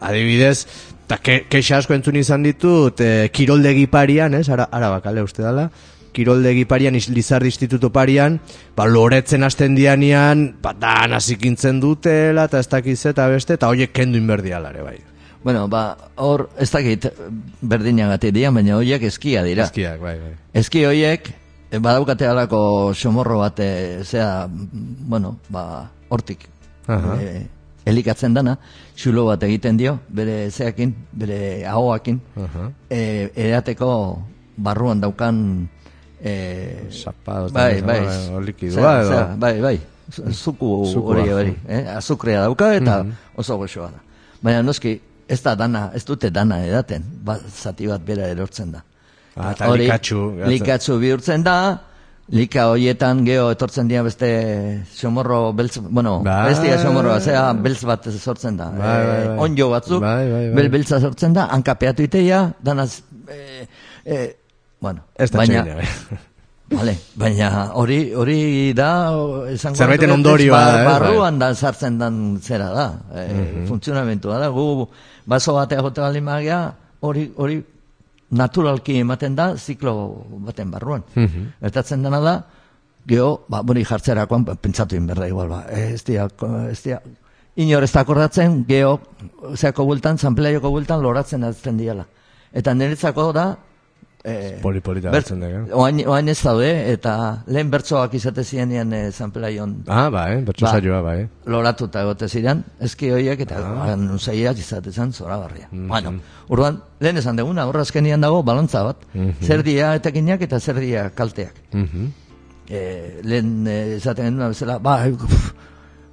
adibidez, eta ke, keixa asko entzun izan ditut, e, kiroldegi parian, ez, ara, ara bakale uste dala, kiroldegi parian, Lizardi Instituto parian, ba, loretzen hasten dianian, ba, dan hasikintzen dutela, eta ez dakiz eta beste, eta horiek kendu inberdialare, bai. Bueno, ba, hor, ez dakit berdinagatik dira, baina horiek eskia dira. Eskiak, bai, bai. Eski horiek, eh, badaukate alako somorro bat, eh, zea, bueno, ba, hortik, Aha. eh, elikatzen dana, xulo bat egiten dio, bere zeakin, bere ahoakin, Aha. eh, erateko barruan daukan, eh, Zapados, bai, bai, likidua zera, edo- bai, bai, zu- zuku hori hori, eh, azukrea dauka eta oso goxoa da. Baina noski, ez da dana, ez dute dana edaten, ba, zati bat bera erortzen da. Ah, eta Hori, likatsu, gertzen. likatsu bihurtzen da, lika hoietan geho etortzen dira beste somorro beltz, bueno, Bai. ez dira somorroa, zera beltz bat sortzen da. Bai, bai, bai. onjo batzuk, Bai, bai, bai. bel beltza sortzen da, hankapeatu iteia, danaz, eh, eh, bueno, Ez da baina, txegina, bai. Vale, baina hori hori da esango Zerbaiten ondorioa ba- da, eh, barruan da sartzen dan zera da, e, funtzionamentua da. Gu baso batea jote baldin magia, hori hori naturalki ematen da ziklo baten barruan. Gertatzen dena da Geo, ba, bori jartzerakoan, ba, pentsatu inberda igual, ba, ez dira, ez dira, inor ez da akordatzen, geho, zeako bultan, zanpelaioko bultan, loratzen azten diala. Eta niretzako da, eh, Poli-polita Bert- hartzen dugu. Oain, oain ez daude, eta lehen bertsoak izate zirenean e, zanpelaion Ah, bai, bertso Ba. saioa, bai. loratuta egote ziren, eski horiek eta ah. nuzeiak izate zen zora barria. Mhm. Bueno, urduan, lehen esan deguna, horra azkenian dago balontza bat, Mhm. zer dia etekinak eta zer dia kalteak. Mhm. E, lehen e, esaten genuen bezala, ba,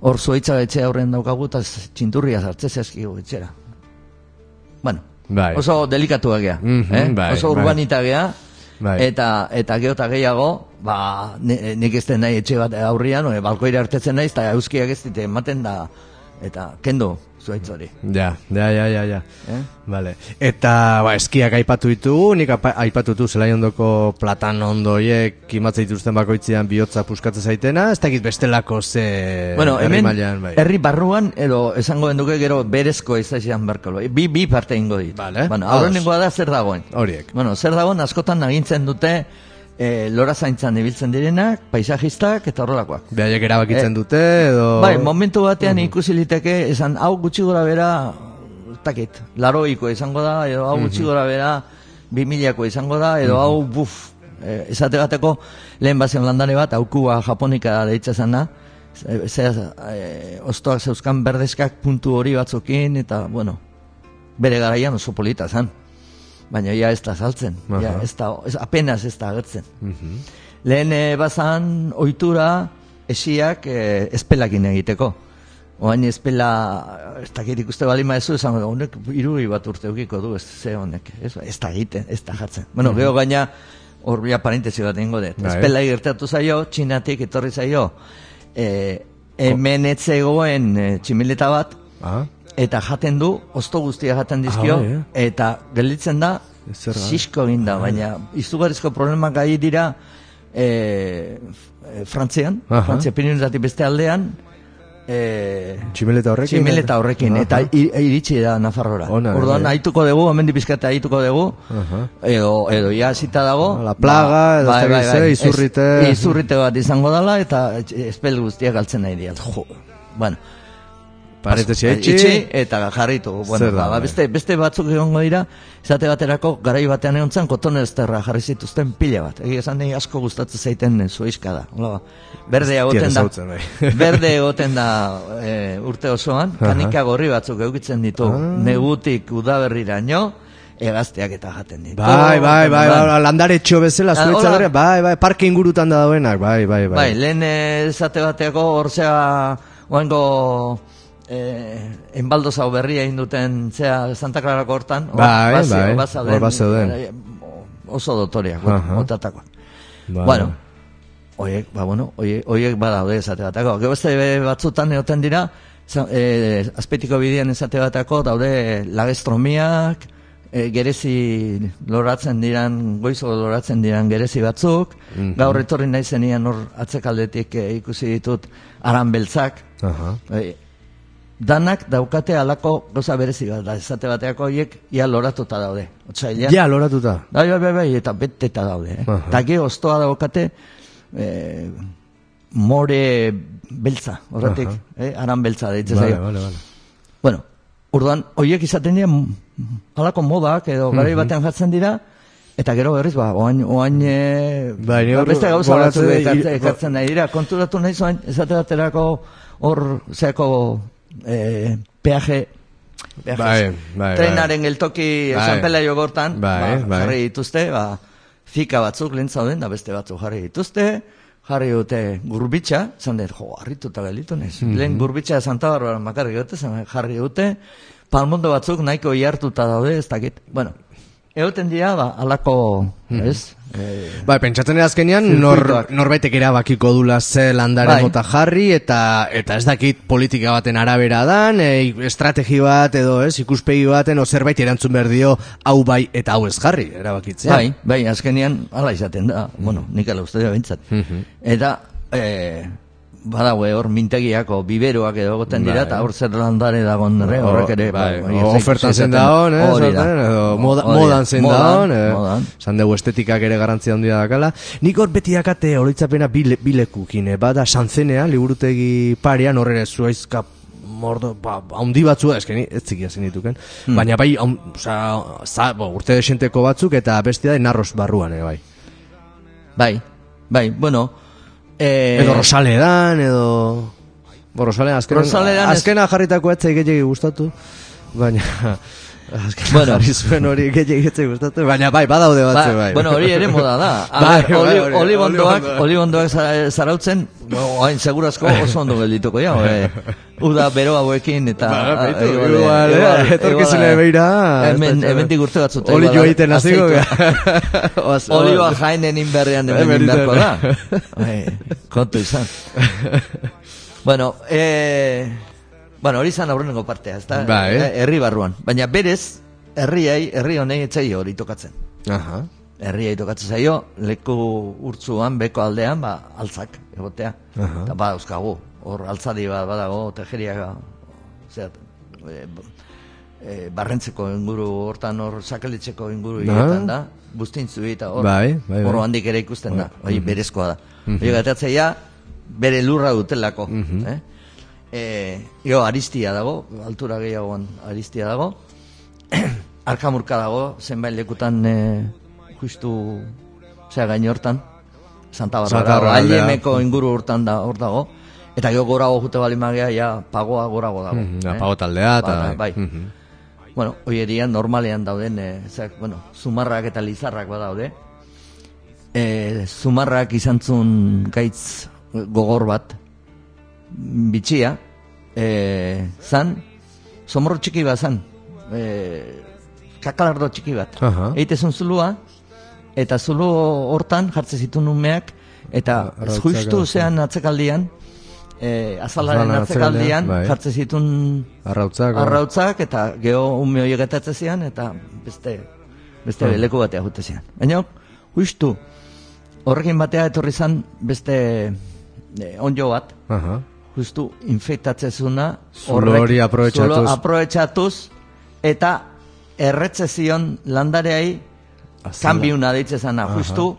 hor zuaitza etxe aurren daukagu eta txinturria sartze zezkigu etxera. Bueno, Bai. oso delikatu gea, Mhm, eh? bai, oso bai. urbanita gea, Bai. eta eta gero eta gehiago, ba, ni- nik ez den nahi etxe bat aurrian, balkoira hartetzen naiz, eta euskiak ez dite ematen da, eta kendo zuaitz hori. Ja, ja, ja, ja, ja. Eh? Vale. Eta, ba, eskiak aipatu ditugu, nik apa- aipatu du zelai ondoko platan ondoiek kimatza dituzten bakoitzean bihotza puskatzen zaitena, ez dakit bestelako ze Bueno, herri hemen, mailan, bai. herri barruan, edo esango duke gero berezko izazian berkalo. Bi, bi parte ingo dit. Vale, Bueno, da zer dagoen. Horiek. Bueno, zer dagoen askotan agintzen dute e, lora zaintzan ibiltzen direnak, paisajistak eta horrelakoak. Behaiek erabakitzen Eh, dute, edo... Bai, momentu batean ikusi liteke, esan, hau gutxi gora bera, takit, laroiko izango da, edo hau gutxi gora bera, bimiliako izango da, edo hau, buf, eh, esate bateko, lehen bazion landare bat, aukua japonika deitza zana, zera, eh, ostoak zeuzkan berdeskak puntu hori batzukin, eta, bueno, bere garaian oso polita zan. Baina ja ez da saltzen, ja, Aha. ez da, ez, apenas ez da agertzen. Lehen e, bazan ohitura esiak e, espelakin egiteko. Oain espela, ez dakit ikuste bali maezu, esan honek iruri bat urte eukiko du, ez ze honek, ez, ez da egiten, ez da jartzen. Bueno, geho gaina, hor ja parentesi bat egingo dut. Bai. Espela gertatu zaio, txinatik etorri zaio, e, hemen etzegoen e, tximileta bat, Ah, eta jaten du, osto guztia jaten dizkio, Ah, bai, eh? eta gelditzen da, sisko egin da, baina izugarrizko problemak gai dira e, e, Frantzian, Aha. Frantzia pirinetatik beste aldean, e, tximeleta horrekin? tximeleta horrekin, eta Aha. i- iritsi da Nafarrora. Ona, Orduan, bai. haituko dugu, hemen dipizkate haituko dugu, Aha. edo, edo ja zita dago. La plaga, edo ez dakit ze, izurrite. Ez- izurrite bat izango dela, eta espel guztiak galtzen nahi dira. Jo. Bueno, Parentesia Pas- itxi. eta jarritu. Bueno, Zer da, ba, ba, bai. beste, beste batzuk egongo dira, izate baterako garai batean egon zen koton ezterra jarri zituzten pila bat. Egia esan nahi asko gustatzen zaiten eh, zuhaizka da. Hola, berde egoten da. ezautzen, bai. berde egoten da e, urte osoan, kanika gorri batzuk eukitzen ditu. Ah. Negutik udaberriraino, egazteak eta jaten ditu. Bai, bai, bai, Orduan, bai, landare txo bezala, Ah, zuetza berria, bai, bai, parke ingurutan da dauenak, bai, bai, bai. Bai, lehen eh, esate bateako orzea oango eh, enbaldo zau berria egin duten zea Santa Clarako hortan. hor Bai, bazio- bai, bazauden, hor bazeuden. eh, oso dotoriak, Aha. otatakoak. Bai. Bueno, oiek, ba, bueno, oiek, oiek badaude esate batako. Gero beste batzutan egoten dira, za, e, azpetiko bidean esate batako daude lagestromiak, e, gerezi loratzen diran, goizo loratzen diran gerezi batzuk, gaur etorri nahi zenian hor atzekaldetik e, ikusi ditut aran beltzak, Aha. e, danak daukate alako goza berezi bat, da esate bateako horiek ia loratuta daude. Otsailean, Ja, loratuta. Bai, bai, bai, eta beteta daude. Eh? Aha. Eta ge oztoa daukate eh, more beltza, horretik, eh? aran beltza deitzen Vale, vale, vale. Bueno, urduan, horiek izaten dira halako modak edo garai batean jartzen dira, eta gero berriz, ba, oain, oain e, ba, beste gauza batzuk dut, ekartzen, nahi dira, konturatu nahi zoain, esate baterako hor, zeako, e, peaje, peaje, Bai, bai, trenaren geltoki Bai. San Pelaio gortan, Bai, ba, bai. jarri dituzte, ba, fika batzuk lehen zauden, da beste batzuk jarri dituzte, jarri dute gurbitxa, zan dut, jo, harrituta gelitu nez. Mhm. Lehen gurbitxa Santa Barbara makarri dute, zan jarri dute, palmondo batzuk nahiko ihartuta daude, ez dakit. Bueno, egoten dira, ba, alako, Mhm. ez? Eh, Bai, pentsatzen dira azkenean nor, norbaitek erabakiko dula ze landare Bai. mota jarri eta eta ez dakit politika baten arabera dan, e, estrategi bat edo ez, ikuspegi baten o zerbait erantzun behar dio hau bai eta hau ez jarri, erabakitzea. Bai, bai, azkenean hala izaten da, bueno, nik ala uste dira bintzat. Eta, eh, badaue hor mintegiako biberoak edo goten dira, Bai. eta hor zer landare dagon ere, horrek ere, bai, ba, bai, ofertan zen daon, eh, edo moda, modan zen daon, eh, zan dugu estetikak ere garantzia handia dakala. Nik hor beti dakate oroitzapena bile, bilekukin, eh, bada sanzenea, liburutegi parean horre zuaizka mordo, ba, haundi batzua, eske ni ez zikia zen dituken, Hmm. baina bai, haun, oza, za, bo, urte desenteko batzuk eta bestia da narros barruan, eh, bai. Bai, bai, bueno, eh, Edo Rosaledan, edo... Bo, Rosaledan, azkena, Rosaledan ez- azkena jarritako etzai gehiagi gustatu, baina... Azkena Bueno. jarri zuen hori gehiagi etzai gustatu, baina bai, badaude ba, batzu, bai. bueno, hori ere moda da. A Bai, bai, oli, olibondoak, olibondoak. olibondoak za- zarautzen, oain segurazko oso ondo geldituko ja, eh, uda bero hauekin eta... Ba, igual, eh, etorkizune beira, Hemen, ez da- hemendik urte batzute. Oli igual, jo egiten hasiko, azeitua. Oaz- Oliba oaz- jainen inberrean hemen Hemen inberko da. iten. Bai, kontu izan. bueno, eh, bueno, hori izan aurrenengo partea, ez da? Bai. Eh, Herri barruan. Baina berez, herriai, herri honei etzai hori tokatzen. Aha. Herriai tokatzen zaio, leku urtzuan, beko aldean, ba, altzak, egotea. Aha. Eta ba, euskagu, hor altzadi bat badago, tejeriak, zeat, e, e, barrentzeko inguru hortan, hor sakelitzeko inguru hiletan da, bustintzu eta hor, Bai, bai, bai. handik ere ikusten da, hori berezkoa da. Hori gatatzeia, bere lurra dutelako. eh? E, jo, aristia dago, altura gehiagoan aristia dago, arkamurka dago, zenbait lekutan e, justu, zera gain hortan, Santa Barbara, ailemeko inguru hortan da, hor dago, eta gero gorago jute bali magea, ja, pagoa gorago dago. Mhm, ja, pago taldea eta- Ba, bai. Mhm. Bueno, hoierian normalean dauden, e, zak, bueno, zumarrak eta lizarrak badaude. E, zumarrak izan zuen gaitz gogor bat, bitxia, e, zan, somorro txiki bat zan, e, kakalardo txiki bat. Aha. Eitezun zulua, eta zulu hortan jartzen zituen umeak, eta Arrautzak justu zean atzekaldian, e, azalaren atzekaldian, bai. jartzen zituen Arrautzak. arrautzak eta geho ume horiek getatzen zian eta beste beste Ah. leku batea jute zian. Baina justu horrekin batea etorri zan beste eh, onjo bat, Aha. Justu infektatzen zuna Zulo hori aprobetxatuz. zulo aprobetxatuz eta erretze zion landareai kanbiuna deitze zana, justu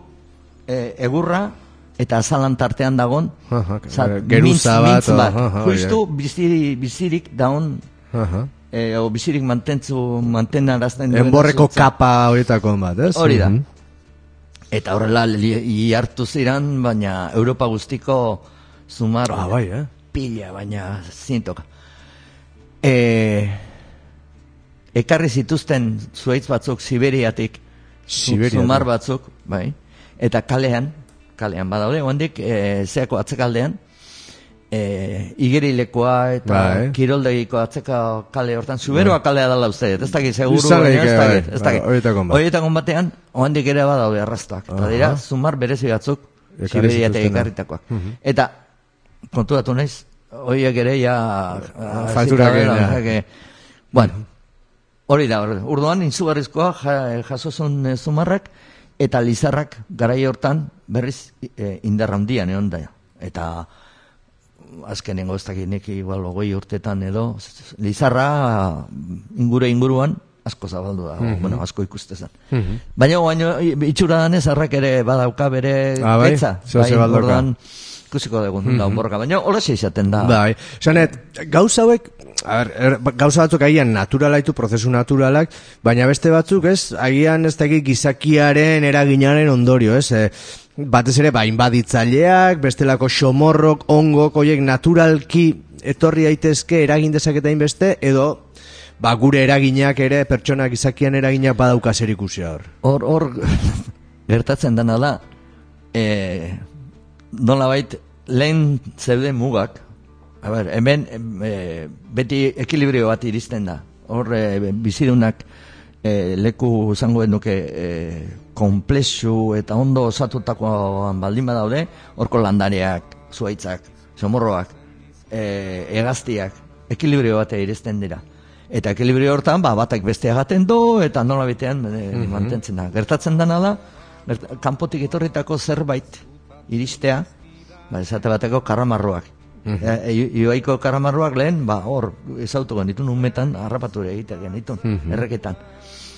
eh, egurra eta azalan tartean dagon Aha, za- geruza mintz- bat, mintz bat. justu biziri, bizirik daun Aha. e, o bizirik mantentzu mantenarazten duen Enborreko kapa horietako bat, ez? Hori da. Mhm. Eta horrela li- hartu ziran, baina Europa guztiko zumar Ah, bai, eh? Pila, baina zintoka. E, ekarri zituzten zuaitz batzuk Siberiatik, Siberiatik. zumar batzuk, bai, eta kalean, kalean badaude, ondik, e, zeako atzekaldean, e, igerilekoa eta Bai. kiroldegiko atzeka kale hortan, zuberoa kalea dela uste, ez dakit, seguru, daiteke, ez dakit, bai, ez dakit. bai, bat. Horietako batean, ohandik ere badaude arrastoak, eta dira, zumar berezi batzuk, Siberiatik ekarritakoak. Eta, konturatu naiz, Oiek ere ja... Ja. osea que, Bueno, hori da, urduan inzugarrizkoa ja, jasozun eh, zumarrak, eta lizarrak garai hortan berriz e, indar handian egon da. Eta azkenengo ez dakit igual ogoi urtetan edo, lizarra ingure inguruan asko zabaldu da, bueno, asko ikuste zen. Baina baino itxura danez arrak ere badauka bere Ah, bai? baldoka. orduan ikusiko dugu mm da borroka, baina hola izaten da. Bai, Sanet, gauza hauek, a ber, er, gauza batzuk agian naturalaitu, prozesu naturalak, baina beste batzuk, ez, agian ez dakit gizakiaren eraginaren ondorio, ez, e, batez ere, ba, inbaditzaileak, bestelako xomorrok, ongok, oiek naturalki etorri daitezke eragin dezaketain beste, edo, ba, gure eraginak ere, pertsonak gizakian eraginak badauka zer ikusia hor. Hor, hor, gertatzen dena da, e, nolabait, lehen zeuden mugak, a ber, hemen em, e, beti ekilibrio bat iristen da. Hor, e, bizidunak e, leku zango nuke e, komplexu eta ondo osatutakoan baldin badaude, horko landareak, zuaitzak, somorroak, e, egaztiak, ekilibrio bat iristen dira. Eta ekilibrio hortan, ba, batak bestea gaten du, eta nola bitean e, mantentzen da. Gertatzen dena da, kanpotik etorritako zerbait iristea, ba, esate bateko karramarroak. E, e, Ioaiko karramarroak lehen, ba, hor, ezautu genitun, umetan, harrapatu ere egite genitun, erreketan.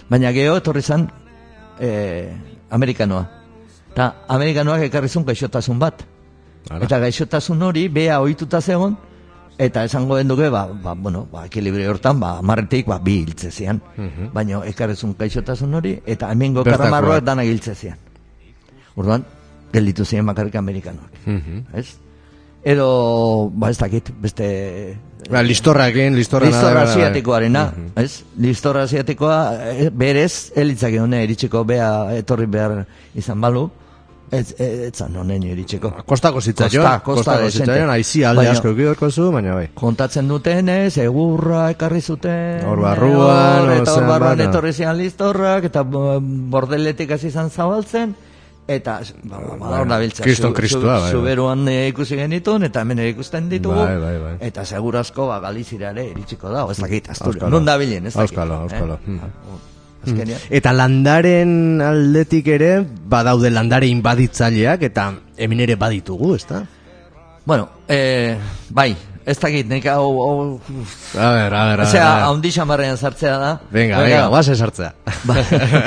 Baina geho, etorri zan, e, amerikanoa. Eta amerikanoak ekarri zuen gaixotasun bat. Ara. Eta gaixotasun hori, bea ohituta zegon, eta esango den duke, ba, ba, bueno, ba, ekilibrio hortan, ba, marretik, ba, bi hiltze zian. Baina ekarri zuen gaixotasun hori, eta hemengo karramarroak dana hiltze zian. Orduan, gelditu ziren bakarrik amerikanoak. Ez? Edo, ba, ez dakit, beste... Ba, listorrakin, listorra Listorra nada, asiatikoarena, ez? Listorra asiatikoa eh, berez, elitzake hone iritsiko bea etorri behar izan balu, ez, ez zan honen iritsiko. Kostako zitzaion, Kosta, kosta zitzaion, aizi alde Baina- asko eukidorko zu, baina bai. Kontatzen dutenez, egurra ekarri zuten. Hor barruan, eta hor barruan etorri zian listorrak, eta bo- bordeletik hasi izan zabaltzen, eta ba, ba, ba, hor dabiltza. Kriston Kristua, bai, bai. Zuberuan eh, ikusi genitun, eta hemen ere ikusten ditugu. Bai, bai, bai. Eta segurazko ba, Galizirare iritsiko da, ez dakit. Auskalo. Non dabilen, ez dakit. Auskalo, auskalo. Eh? Mm. Azkenean. Eta landaren aldetik ere, badaude landare inbaditzaileak, eta hemen ere baditugu, ezta? Bueno, eh, bai, ez dakit, nek hau, hau A ber, a ber, a Osea, ber. haundi xamarrean sartzea da. Venga, Baina, venga, guaz esartzea.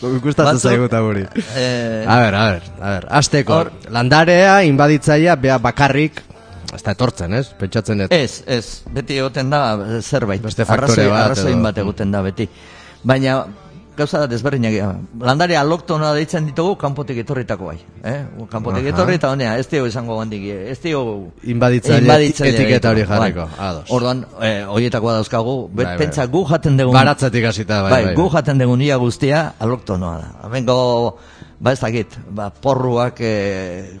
Gustatzen Batzuk, zaigu eta guri. eh, A ber, a ber, a ber, azteko. Hor- Landarea, inbaditzailea, bea bakarrik, ez da etortzen, ez? Pentsatzen dut. Ez, ez, beti egoten da zerbait. Beste faktore Arrazoi- bat Arrazoin bat egoten da beti. Baina, gauza desberdinak dira. Landare aloktonoa deitzen ditugu kanpotik etorritako bai. Eh? Kanpotik etorri eta honea, ez dio izango gandik, ez dio... Inbaditzaile etiketa hori jarriko, bai. ados. Orduan, eh, horietakoa dauzkagu, bet, Bai, bai. pentsa gu jaten dugu... Baratzetik hasita, bai, bai, bai. gu jaten dugun ia guztia aloktonoa da. Hemengo, ba ez dakit, ba, porruak e,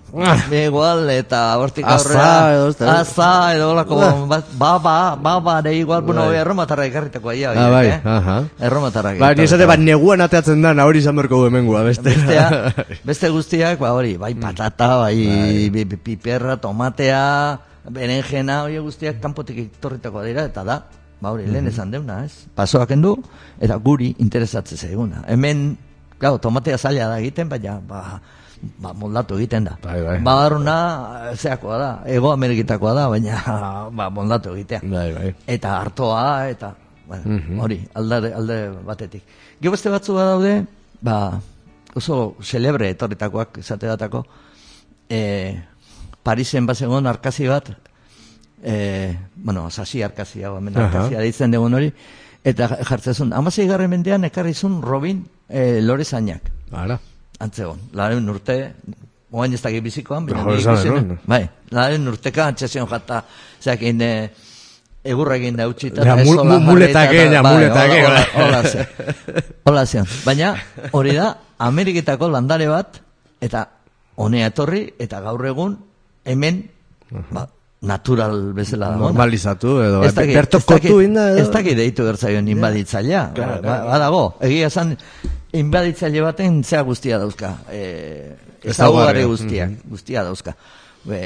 igual, eta hortik aurrera, edo aza, edo olako, ba, ba, ba, ba, ba, de igual, bueno, Bai. erromatarra ekarritako aia, Ah, bai, aha. Erromatarra Ba, ni esate, ba, neguan ateatzen da, hori izan berko du hemengua, beste. Bestea, beste guztiak, ba hori, bai patata, bai, bi- piperra, tomatea, berenjena, hori guztiak kanpotik etorritako dira, eta da, ba hori, lehen esan deuna, ez? Pasoak endu, eta guri interesatzen zaiguna. Hemen, claro, tomatea zaila da egiten, baina, ba, ba moldatu egiten da. Bai, bai. Ba, aruna, zeakoa da, ego amerikitakoa da, baina, ba, moldatu egitea Bai, bai. eta hartoa eta bueno, hori alde, alde batetik. Gero beste batzu badaude, ba, oso celebre etorritakoak esate datako, e, Parisen bazegon arkazi bat, e, bueno, sasi arkazia, hemen arkazia deitzen dugun hori, eta jartzezun, amasei garren mendean ekarri zuen Robin e, Lorezainak, Ara. antzegon, laren urte, oain ez dakit bizikoan, baina no? nuen. bai, laren urteka antxezion jata, zeakin, e, egurra egin da utxita. Ja, mul- mu- eta- ja, bai, muletake, hola- hola- Hola. Baina, hori da, Ameriketako landare bat, eta honea etorri, eta gaur egun, hemen, ba, natural bezala dago. Normalizatu, edo, Ez dakit- ez dakit- kotu inda, edo. Ez dakit deitu gertzaion inbaditzailea. Claro, Ba- claro. Badago, egia esan, inbaditzaile baten zea guztia dauzka. E, Ezaugarria. Ezaugarri guztiak, guztia dauzka. Be,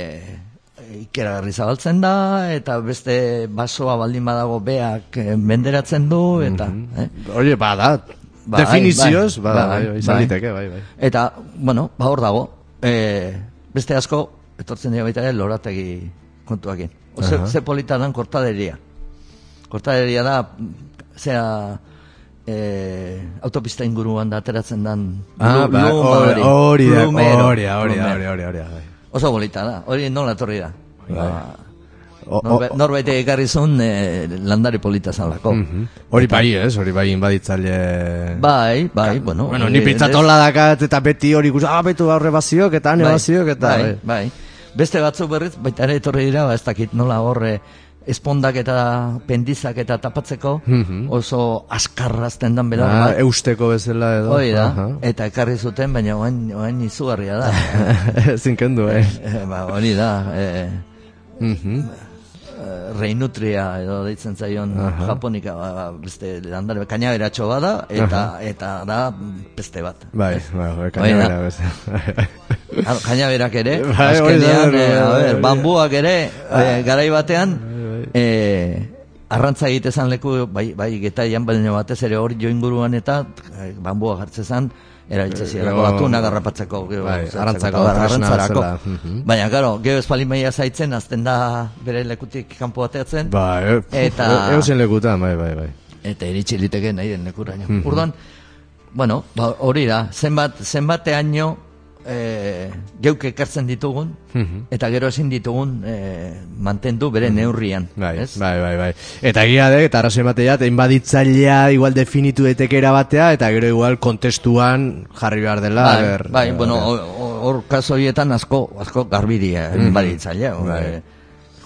ikeragarri zabaltzen da, eta beste basoa baldin badago beak eh, menderatzen du, eta... eh? Oye, bada, Bai, definizioz, bai, bada, bai, bai, bai. liteke, bai, bai. Eta, bueno, ba hor dago, e, beste asko, etortzen dira baita ere, lorategi kontuakin. Ose, Aha. ze polita dan kortaderia. Kortaderia da, zera, e, autopista inguruan da ateratzen dan Ah, ba, hori, hori da, hori da, hori da, hori da, hori hori bai. Oso bolita da, hori nola etorri da. Ba, O- o- norbe, norbait ekarri zuen e, landari polita zalako. Mhm. Hori bai, ez, hori bai inbaditzaile... Bai, bai, bueno. Bueno, ni pintzatola dakat eta beti hori ikusi, ah, betu gaur ebaziok eta han Bai, ebaziok eta... bai, bai. Beste batzuk berriz, baita ere etorri dira, ba, ez dakit nola horre espondak eta pendizak eta tapatzeko Mhm. oso askarrazten dan belar Ah, eusteko bezala edo. Hoi da, Aha. eta ekarri zuten, baina oain, oain izugarria da. Ezin kendu, eh. Eh, ba, hori da, eh, reinutria edo deitzen zaion Aha. japonika, ba, ba, beste landare, kainaberatxo bada, eta, eta da beste bat. Bai, bai, bai, bezala. Ah, Kainaberak ere, Bai, azkenean, eh, a ber, da. bambuak ere, eh, garai batean, eh, arrantza egitezan leku, bai, bai getaian, baina batez ere hori jo inguruan eta eh, bambua jartzezan, erabiltzen zirelako Gero- atunak garrapatzeko, gero, Bai, arrantzarako. bezala, mhm. Baina, karo, gero espalimaia zaitzen, azten da bere lekutik kanpo bateatzen, Ba, e, Eta- e, eusen lekutan, bai, bai, bai. eta iritsi liteke nahi den lekuraino. Mhm. Orduan, bueno, ba, hori da, zenbat, zenbateaino e, geuk ekartzen ditugun, Mhm. eta gero ezin ditugun e, mantendu bere neurrian. Bai, ez? bai, bai, bai. Eta egia de, eta arrazoi bateat, inbaditzailea igual definitu daiteke batea, eta gero igual kontestuan jarri behar dela. Bai, ber- bai, ber- bueno, hor- kaso horietan asko, asko garbidia, baditzailea. Bai. eh,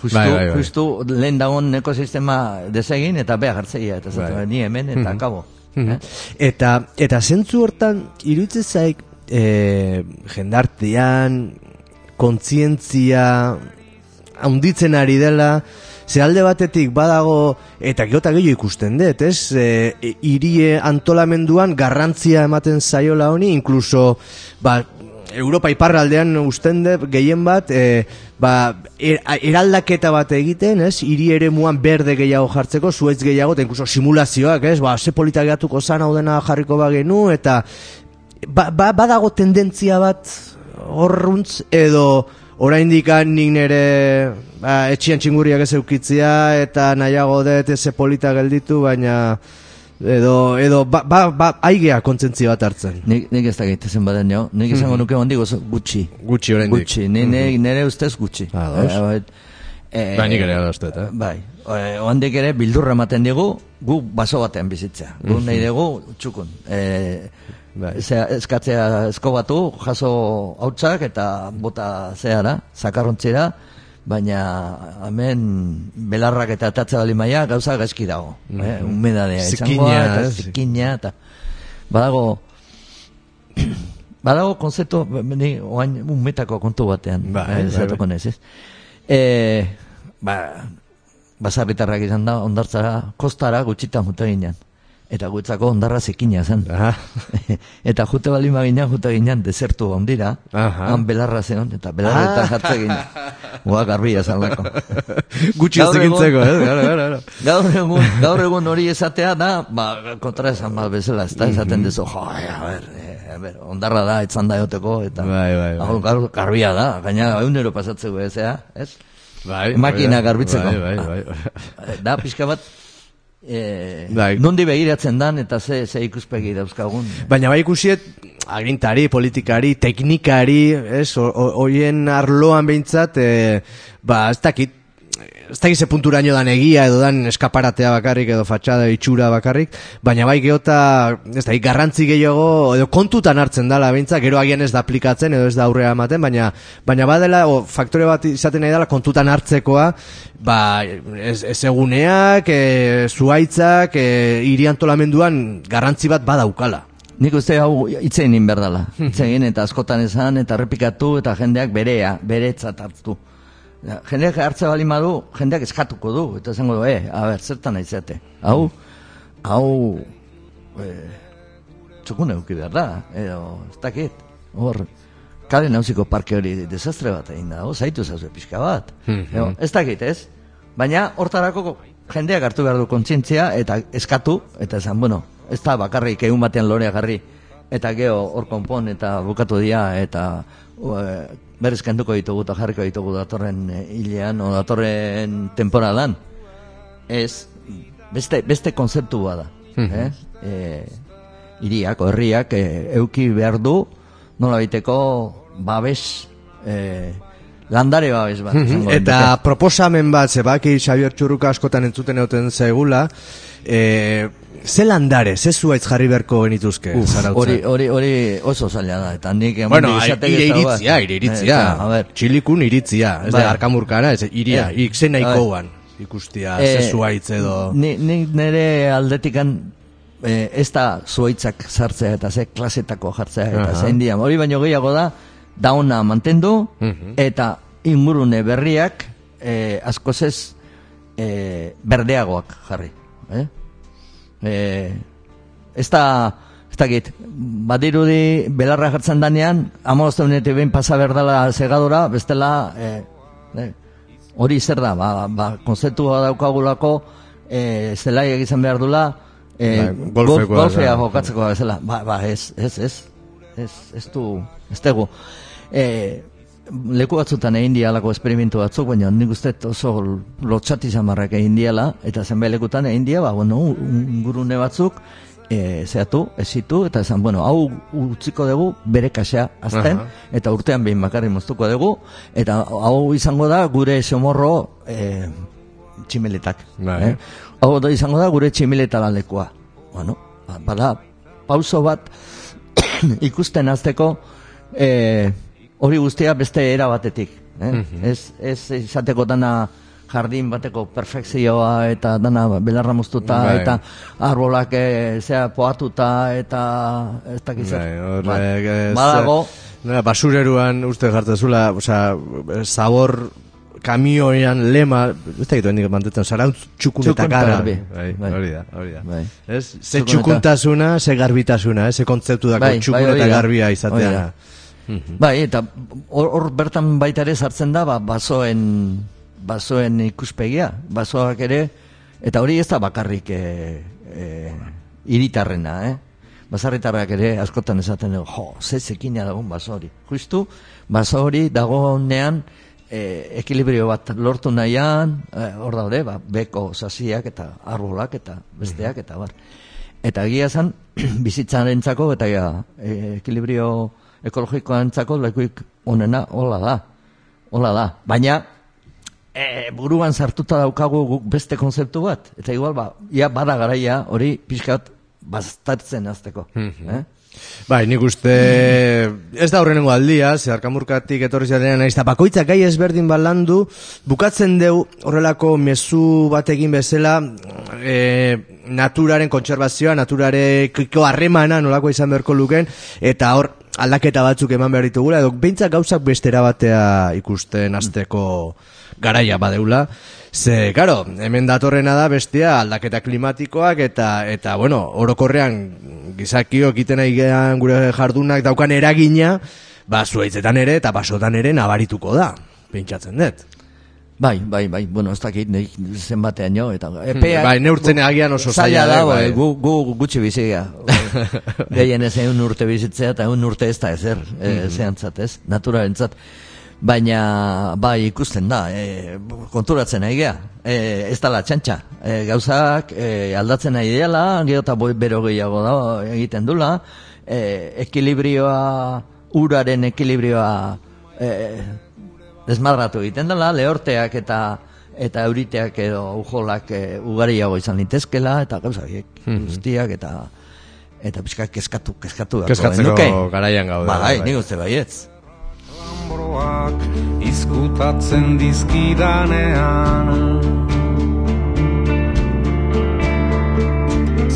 Justu, Bai, bai, bai. justu lehen dagoen ekosistema desegin eta beha gartzeia, eta Bai. ni hemen eta kabo. Mhm. eh? Eta, eta zentzu hortan, iruditzen zaik, e, jendartean, kontzientzia, haunditzen ari dela, ze alde batetik badago, eta geota gehiago ikusten dut, ez? E, e, irie antolamenduan garrantzia ematen zaiola honi, inkluso, ba, Europa iparraldean usten dut gehien bat, e, ba, er, eraldaketa bat egiten, ez? Hiri eremuan berde gehiago jartzeko, zuetz gehiago, eta inkluso simulazioak, ez? Ba, ze politak gehiatuko zan hau dena jarriko bagenu, eta ba, ba, badago tendentzia bat horruntz, edo oraindik nik nire ba, etxian txingurriak ez eukitzia, eta nahiago dut eze polita gelditu, baina edo, edo ba, ba, ba, aigea kontzentzia bat hartzen. Nik, nik ez da gaitezen baden jo, nik izango nuke ondik oso gutxi. Gutxi oraindik. Gutxi, ni, ni, nire ustez gutxi. Ados. Eh, bai, eh, Ba, nik ere ados dut, eh? Bai, oandik ere bildurra ematen digu, gu baso batean bizitzea. Gu nahi dugu txukun. Eh, Bai. Zea, eskatzea eskobatu, jaso hautsak eta bota zeara, zakarrontzira, baina hemen belarrak eta atatze bali maia gauza gaizki dago. Eh, humedadea izango Zikina, eta zikina eta badago badago konzeptu ni oain umetako kontu batean Bai, eh, bai, bai. ez? Eh, ba, basarritarrak izan da, ondartzara, kostara gutxitan jute ginen. Eta gutzako ondarra zikina zen. Aha. eta jute bali maginan, jute ginen, desertu ondira, Aha. han belarra zeon, eta belarretan Ah. jartze ginen. Ua garbia zalako. Gutxi ez egintzeko, eh? Gara, gara, gara. Gaur egun, gaur egun hori esatea da, ba, kontra esan bat bezala, ez da, esaten dezu, jo, eh, a ber, eh, a ber, ondarra da, etzan da joteko, eta Bai, bai, bai. hau gaur garbia da, gaina eunero pasatzeko ezea, ez? Bai, Makina bai, garbitzeko. Bai, bai, bai. Eh, Da, pixka bat, eh, Bai. nondi begiratzen dan, eta ze, ze ikuspegi dauzkagun. Baina bai ikusiet agintari, politikari, teknikari, ez, ho- hoien arloan behintzat, e, ba, ez dakit, ez dakit ze punturaino dan egia edo dan eskaparatea bakarrik edo fatxada itxura bakarrik, baina bai geota, ez dakit, garrantzi gehiago, edo kontutan hartzen dala behintzat, gero agian ez da aplikatzen edo ez da aurrera ematen, baina, baina badela, o, faktore bat izaten nahi dela kontutan hartzekoa, ba, ez, ez eguneak, e, zuaitzak, e, hiri antolamenduan garrantzi bat badaukala. Nik uste hau itzein inberdala. Itzein eta askotan esan eta errepikatu eta jendeak berea, beretzat hartu. Ja, Jendeak hartze bali madu, jendeak eskatuko du. Eta esango du, eh, a ber, zertan aizate. Hau, hau, eh, txukun euki behar da. Edo, ez dakit. Hor, kale nauziko parke hori desastre bat egin da, zaitu zauze pixka bat. Mhm. ez dakit, ez? Baina hortarako jendeak hartu behar du kontzientzia eta eskatu, eta esan, bueno, ez da bakarrik egun batean lorea garri, eta geho hor konpon eta bukatu dia, eta uh, berriz kenduko ditugu eta jarriko ditugu datorren eh, hilean, o datorren temporadan. Ez, beste, beste konzeptu bada. eh? E, iriak, o herriak, e, euki behar du, nola biteko babes, e, landare babes bat. izango Eta genuke. proposamen bat, zebaki Xabier Txurruka askotan entzuten egoten zaigula, e, ze landare, ze zuaitz jarri beharko genituzke, Uf, hori, hori, hori oso zaila da, eta nik Bueno, ire iritzia, ire iritzia. Eh, a ver, Txilikun iritzia, ez Bai. da, arkamurkana, ez, iria, Eh, ikzen a nahikoan, ikustia, Eh, ze zuaitz edo... Ni, ni nire aldetikan eh, ez da zuaitzak sartzea eta ze klasetako jartzea eta Aha. zein dian. Hori baino gehiago da, dauna mantendu Mhm. eta ingurune berriak eh, askoz ez eh, berdeagoak jarri. Eh? Eh, ez da, ez dakit, badirudi belarra jartzen danean, amaztonetik behin pasa berdala segadora, bestela, eh, eh, hori zer da, ba, ba, konzeptua daukagulako, eh, zelai egizan behar dula, golfekoa, golf- golfea jokatzeko bezala, ba, ba, ez, ez, ez, ez, ez du, ez dugu. Eh, leku batzutan egin dialako esperimentu batzuk, baina nik uste oso lotxati zamarrak egin diala, eta zenbait lekutan egin dia, ba, bueno, ingurune batzuk, e, zehatu, esitu, eta esan, bueno, hau utziko dugu bere kasea azten, Aha. eta urtean behin bakarri moztuko dugu, eta hau izango da gure somorro e, tximeletak. Bai. Eh? Hau da izango da gure tximeleta lekua. Bueno, ba- bada, pauso bat ikusten azteko e, hori guztia beste era batetik. Eh? ez, ez izateko dana jardin bateko perfekzioa eta dana belarra moztuta Bai. eta arbolak e, zea poatuta eta ez dakiz. Bai, horrek Ba-. Badago, Nora, basureruan uste jartzezula, osea, zabor kamioian lema, ez da gitu hendik mantetzen, zarantz txukun eta Txukun gara. Bai, Bai. hori da, hori da. Bai. Ez, ze Txukun txukuntasuna, ze garbitasuna, ze kontzeptu dako Bai, txukun bai, hori eta garbia izatea. Bai, eta hor, bertan baita ere sartzen da, ba, basoen, basoen ikuspegia, basoak ere, eta hori ez da bakarrik e, e, iritarrena, eh? Basarritarrak ere askotan esaten dugu, jo, ze zekina dagoen baso hori. Justu, baso hori dagoenean e, ekilibrio bat lortu nahian, e, hor daude, ba, beko sasiak eta arbolak eta besteak eta bar. Eta egia zan, bizitzarentzako eta ja, e, ekilibrio ekologikoantzako lekuik onena hola da. Hola da. Baina e, buruan sartuta daukagu guk beste konzeptu bat. Eta igual, ba, ia bada garaia hori pixkat bastatzen azteko. eh? Bai, nik uste ez da horrenengo aldia, ze arkamurkatik etorri naiz, eta bakoitzak gai ezberdin balandu, bukatzen deu horrelako mezu batekin bezala e, naturaren kontserbazioa, naturarekiko harremana nolako izan beharko luken, eta hor aldaketa batzuk eman behar ditugula, edo behintzak gauzak bestera batea ikusten azteko garaia badeula. Ze, karo, hemen datorrena da bestia aldaketa klimatikoak eta, eta bueno, orokorrean gizakiok iten aigean gure jardunak daukan eragina, ba, zuaitzetan ere eta basotan ere nabarituko da, pentsatzen dut. Bai, bai, bai, bueno, ez dakit nik zenbatean jo, eta epea... Bai, neurtzen agian oso zaila da, da, bai, gu, gu gutxi bizia. Gehien ez egun urte bizitzea, eta egun urte ez da ezer, e, zehantzat, ez, naturarentzat. Baina, bai, ikusten da, e, konturatzen nahi gea, e, ez dala txantxa. E, gauzak e, aldatzen nahi dela, gero eta boi bero gehiago da egiten dula, e, ekilibrioa, uraren ekilibrioa e, desmadratu egiten dela, lehorteak eta eta euriteak edo ujolak e, ugariago izan litezkela, eta gauza horiek guztiak, eta eta pixka kezkatu, kezkatu Kezkatzeko garaian gaude, Ba, bai, bai. nik uste baietz. Lambroak izkutatzen dizkidanean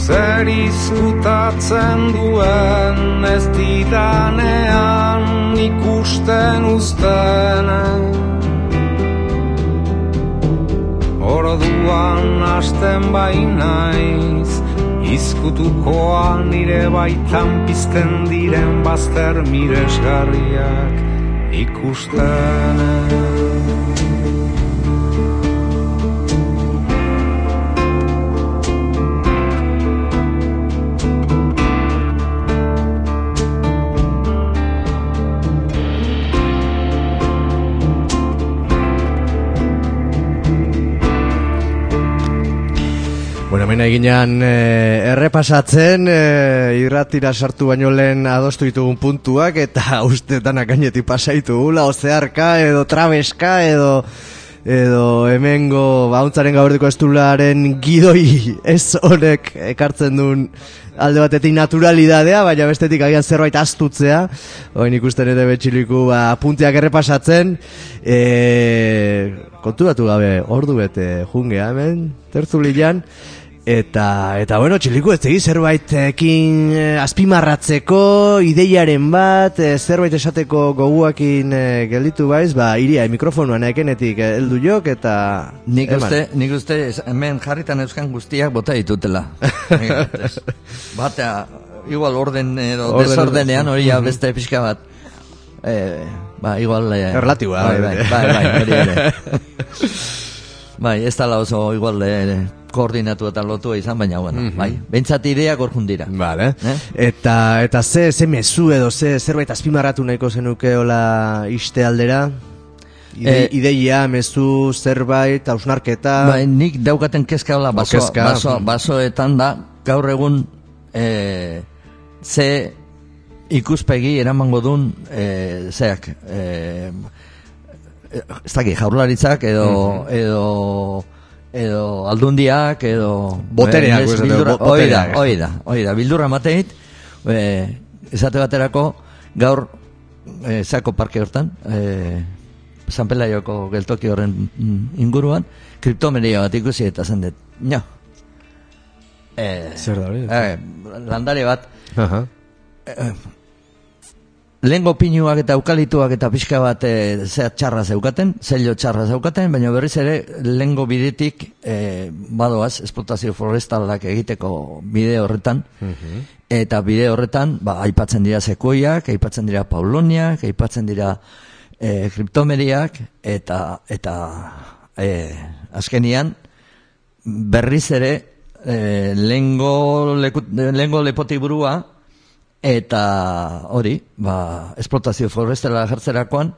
Zer izkutatzen duen ez didanean ikusten uzten Orduan hasten bainaiz Izkutukoa nire baitan pizten diren bazter miresgarriak ikusten Bueno, hemen eginean eh, errepasatzen eh, irratira sartu baino lehen adostu ditugun puntuak eta uste danak gainetik pasaitu gula, ozearka edo trabeska edo edo hemengo bauntzaren gaberdiko estularen gidoi ez honek ekartzen duen alde batetik naturalidadea, baina bestetik agian zerbait astutzea, oin ikusten ere betxiliku ba, puntiak errepasatzen, e, kontu gabe, ordu bete jungea hemen, tertulian, Eta, eta bueno, txiliku ez tegi zerbaitekin eh, azpimarratzeko, ideiaren bat, eh, zerbait esateko goguakin eh, gelditu baiz, ba, iria, mikrofonuan ekenetik heldu jok, eta... Nik eman. uste, nik uste hemen jarritan euskan guztiak bota ditutela. Batea, igual orden edo Orden- desordenean hori ja beste pixka bat. Eh, ba, igual... Eh, Erlatiboa, Bai, bai, bai. bai, bai, hori ere. bai, ez dala oso igual eh, koordinatu eta lotua izan, baina, bueno, bai, behintzat ideak orkun dira. Vale. Eh? Eta, eta ze, ze mezu edo ze zerbait azpimarratu nahiko zenuke hola iste aldera? Ide, Eh, ideia, mezu, zerbait, hausnarketa... Bai, nik daukaten kezka hola baso, kezka. baso, basoetan da, gaur egun e, ze ikuspegi eramango duen e, zeak e, ez dakit, jaurlaritzak edo, edo edo aldundiak edo Botereak, ez, pues, bildurra, bo- hoi da, hoi da, hoi da, bildurra mateit e, esate baterako gaur e, zako parke hortan e, San Pelaioko geltoki horren mm, inguruan kriptomeria bat ikusi eta zen dut no. e, Zer da hori? eh, landare bat Aha. Lehengo pinuak eta eukalituak eta pixka bat e, zea txarra zeukaten, zelio txarra zeukaten, baina berriz ere lehengo bidetik e, badoaz, esplotazio forestalak egiteko bide horretan, eta bide horretan, ba, aipatzen dira sekuiak, aipatzen dira pauloniak, aipatzen dira e, kriptomeriak, eta, eta e, azkenian, berriz ere e, lehengo, leku, lehengo lepotik burua, eta hori, ba, esplotazio forestela jartzerakoan,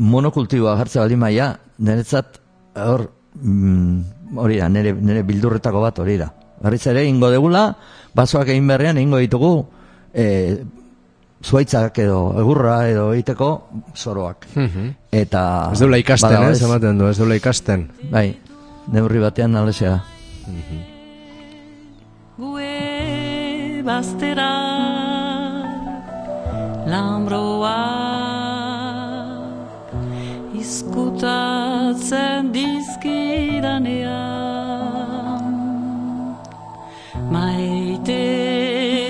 monokultiboa jartze baldin maia, niretzat hor, mm, hori da, nire, nire bildurretako bat hori da. Berriz ere, ingo degula, basoak egin berrean, ingo ditugu, e, zuaitzak edo egurra edo egiteko zoroak. Eta... Ez deula ikasten, bada, eh, ez- ematen du, ez deula ikasten. Bai, neurri batean alesea. gue baztera lambroa izkutatzen dizkidanean. Maite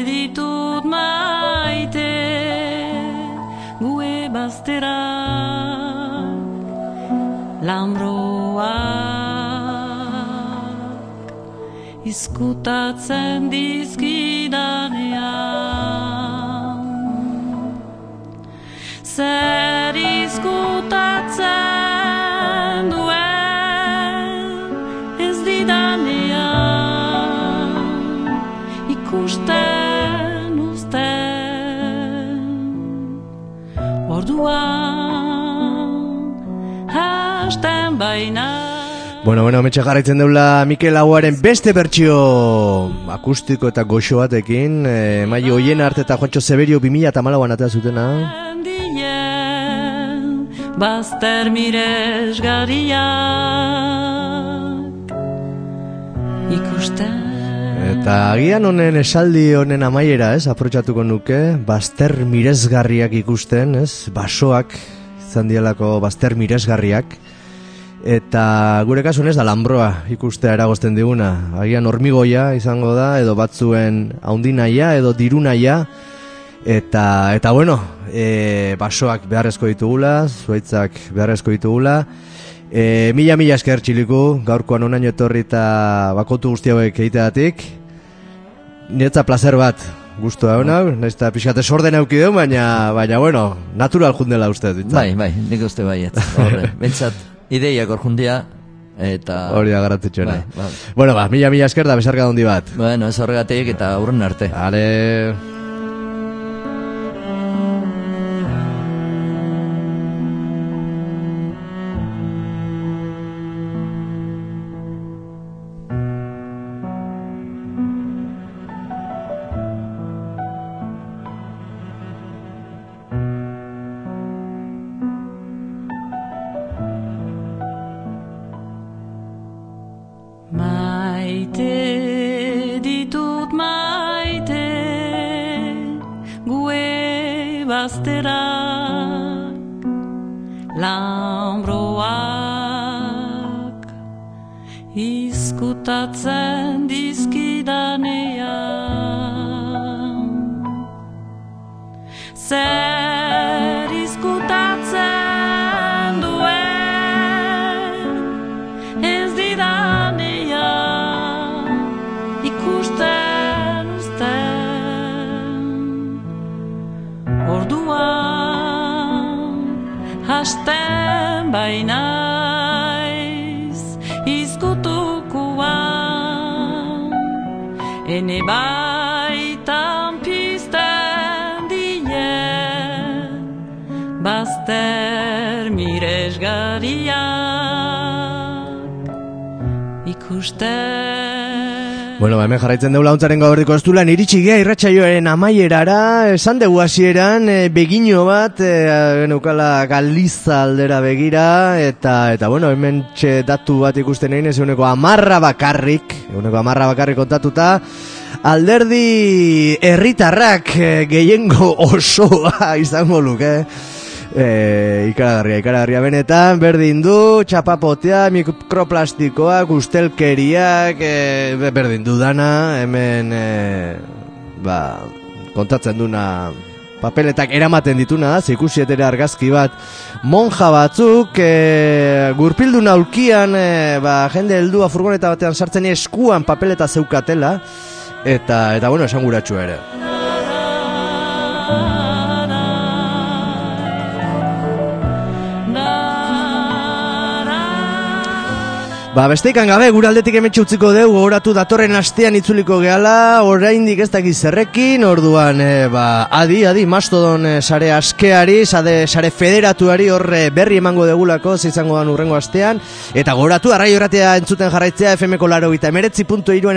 ditut maite gue baztera. Lambroak izkutatzen dizkidanean Zer izkutatzen duen ez didanean ikusten uzten. Orduan hasten baina. Bueno, bueno, metxe jarraitzen deula Mikel Aguaren beste bertsio akustiko eta goxo batekin, e, maio hoien arte eta Juancho Severio 2000 eta malauan atea zutena. Bazter miresgarriak ikusten. Eta agian honen esaldi honen amaiera, ez, aprotxatuko nuke, bazter miresgarriak ikusten, ez, basoak, izan dialako bazter miresgarriak, eta gure kasuan ez da lambroa ikustea eragozten diguna, agian hormigoia izango da, edo batzuen haundinaia, edo dirunaia, eta, eta bueno, e, basoak beharrezko ditugula, zuaitzak beharrezko ditugula, E, mila mila esker txiliku, gaurkoan onaino etorri eta bakotu guzti hauek egiteatik. niretza placer bat gustu hau nau, naiz eta pixate sorden auki deu, baina, baina, bueno, natural jundela uste dut. Bai, bai, nik uste bai, ez. Horre, bentsat, ideiak orjundia, eta... Hori da garrantzitsuena. Bai, bai. Bueno, ba, mila mila esker da besarka handi bat. Bueno, ez horregatik eta aurren arte. Ale... bazterak lambroak izkutatzen dizkidanean. Zer baitan pizten dien bazter miresgariak ikusten. Bueno, ba, hemen jarraitzen deula ontzaren gaurriko estulan iritsi gea irratsaioaren amaierara, esan dugu hasieran e, begino bat, e, geneukala galiza aldera begira, eta, eta bueno, hemen datu bat ikusten egin, ez eguneko amarra bakarrik, eguneko amarra bakarrik kontatuta, alderdi herritarrak e, gehiengo osoa izango luke, E, ikaragarria, ikaragarria. Benetan, berdin du, txapapotea, mikroplastikoak, ustelkeriak, e, be- berdin du dana, hemen, e, ba, kontatzen duna, papeletak eramaten dituna da, ze ikusi etera argazki bat, monja batzuk, e, gurpildu naulkian, e, ba, jende heldua furgoneta batean sartzen eskuan papeleta zeukatela, eta, eta bueno, esan ere. Ba, besteikan gabe, gure aldetik emetxe utziko dugu, gogoratu datorren astean itzuliko gehala, oraindik ez dakiz zerrekin, orduan, e, ba, adi, adi, mastodon e, sare askeari, sare, sare federatuari horre berri emango degulako, izango dan urrengo astean, eta gogoratu, arraio erratea entzuten jarraitzea, FMko laro gita emeretzi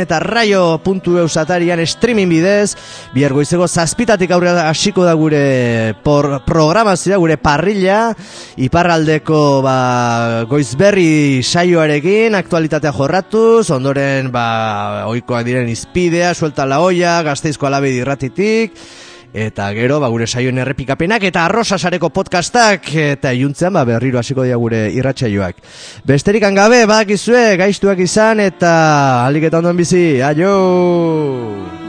eta raio puntu eusatarian streaming bidez, bihar goizego zazpitatik aurrera hasiko da gure por, programazioa, gure parrilla, iparraldeko ba, goizberri saioarekin, aktualitatea jorratuz, ondoren ba, oikoak diren izpidea, suelta la olla, gazteizko alabe dirratitik, eta gero ba, gure saioen errepikapenak, eta arrosa sareko podcastak, eta iuntzean ba, berriro hasiko dira gure irratsaioak. Besterik gabe, bakizue, gaiztuak izan, eta alik eta ondoen bizi, aio!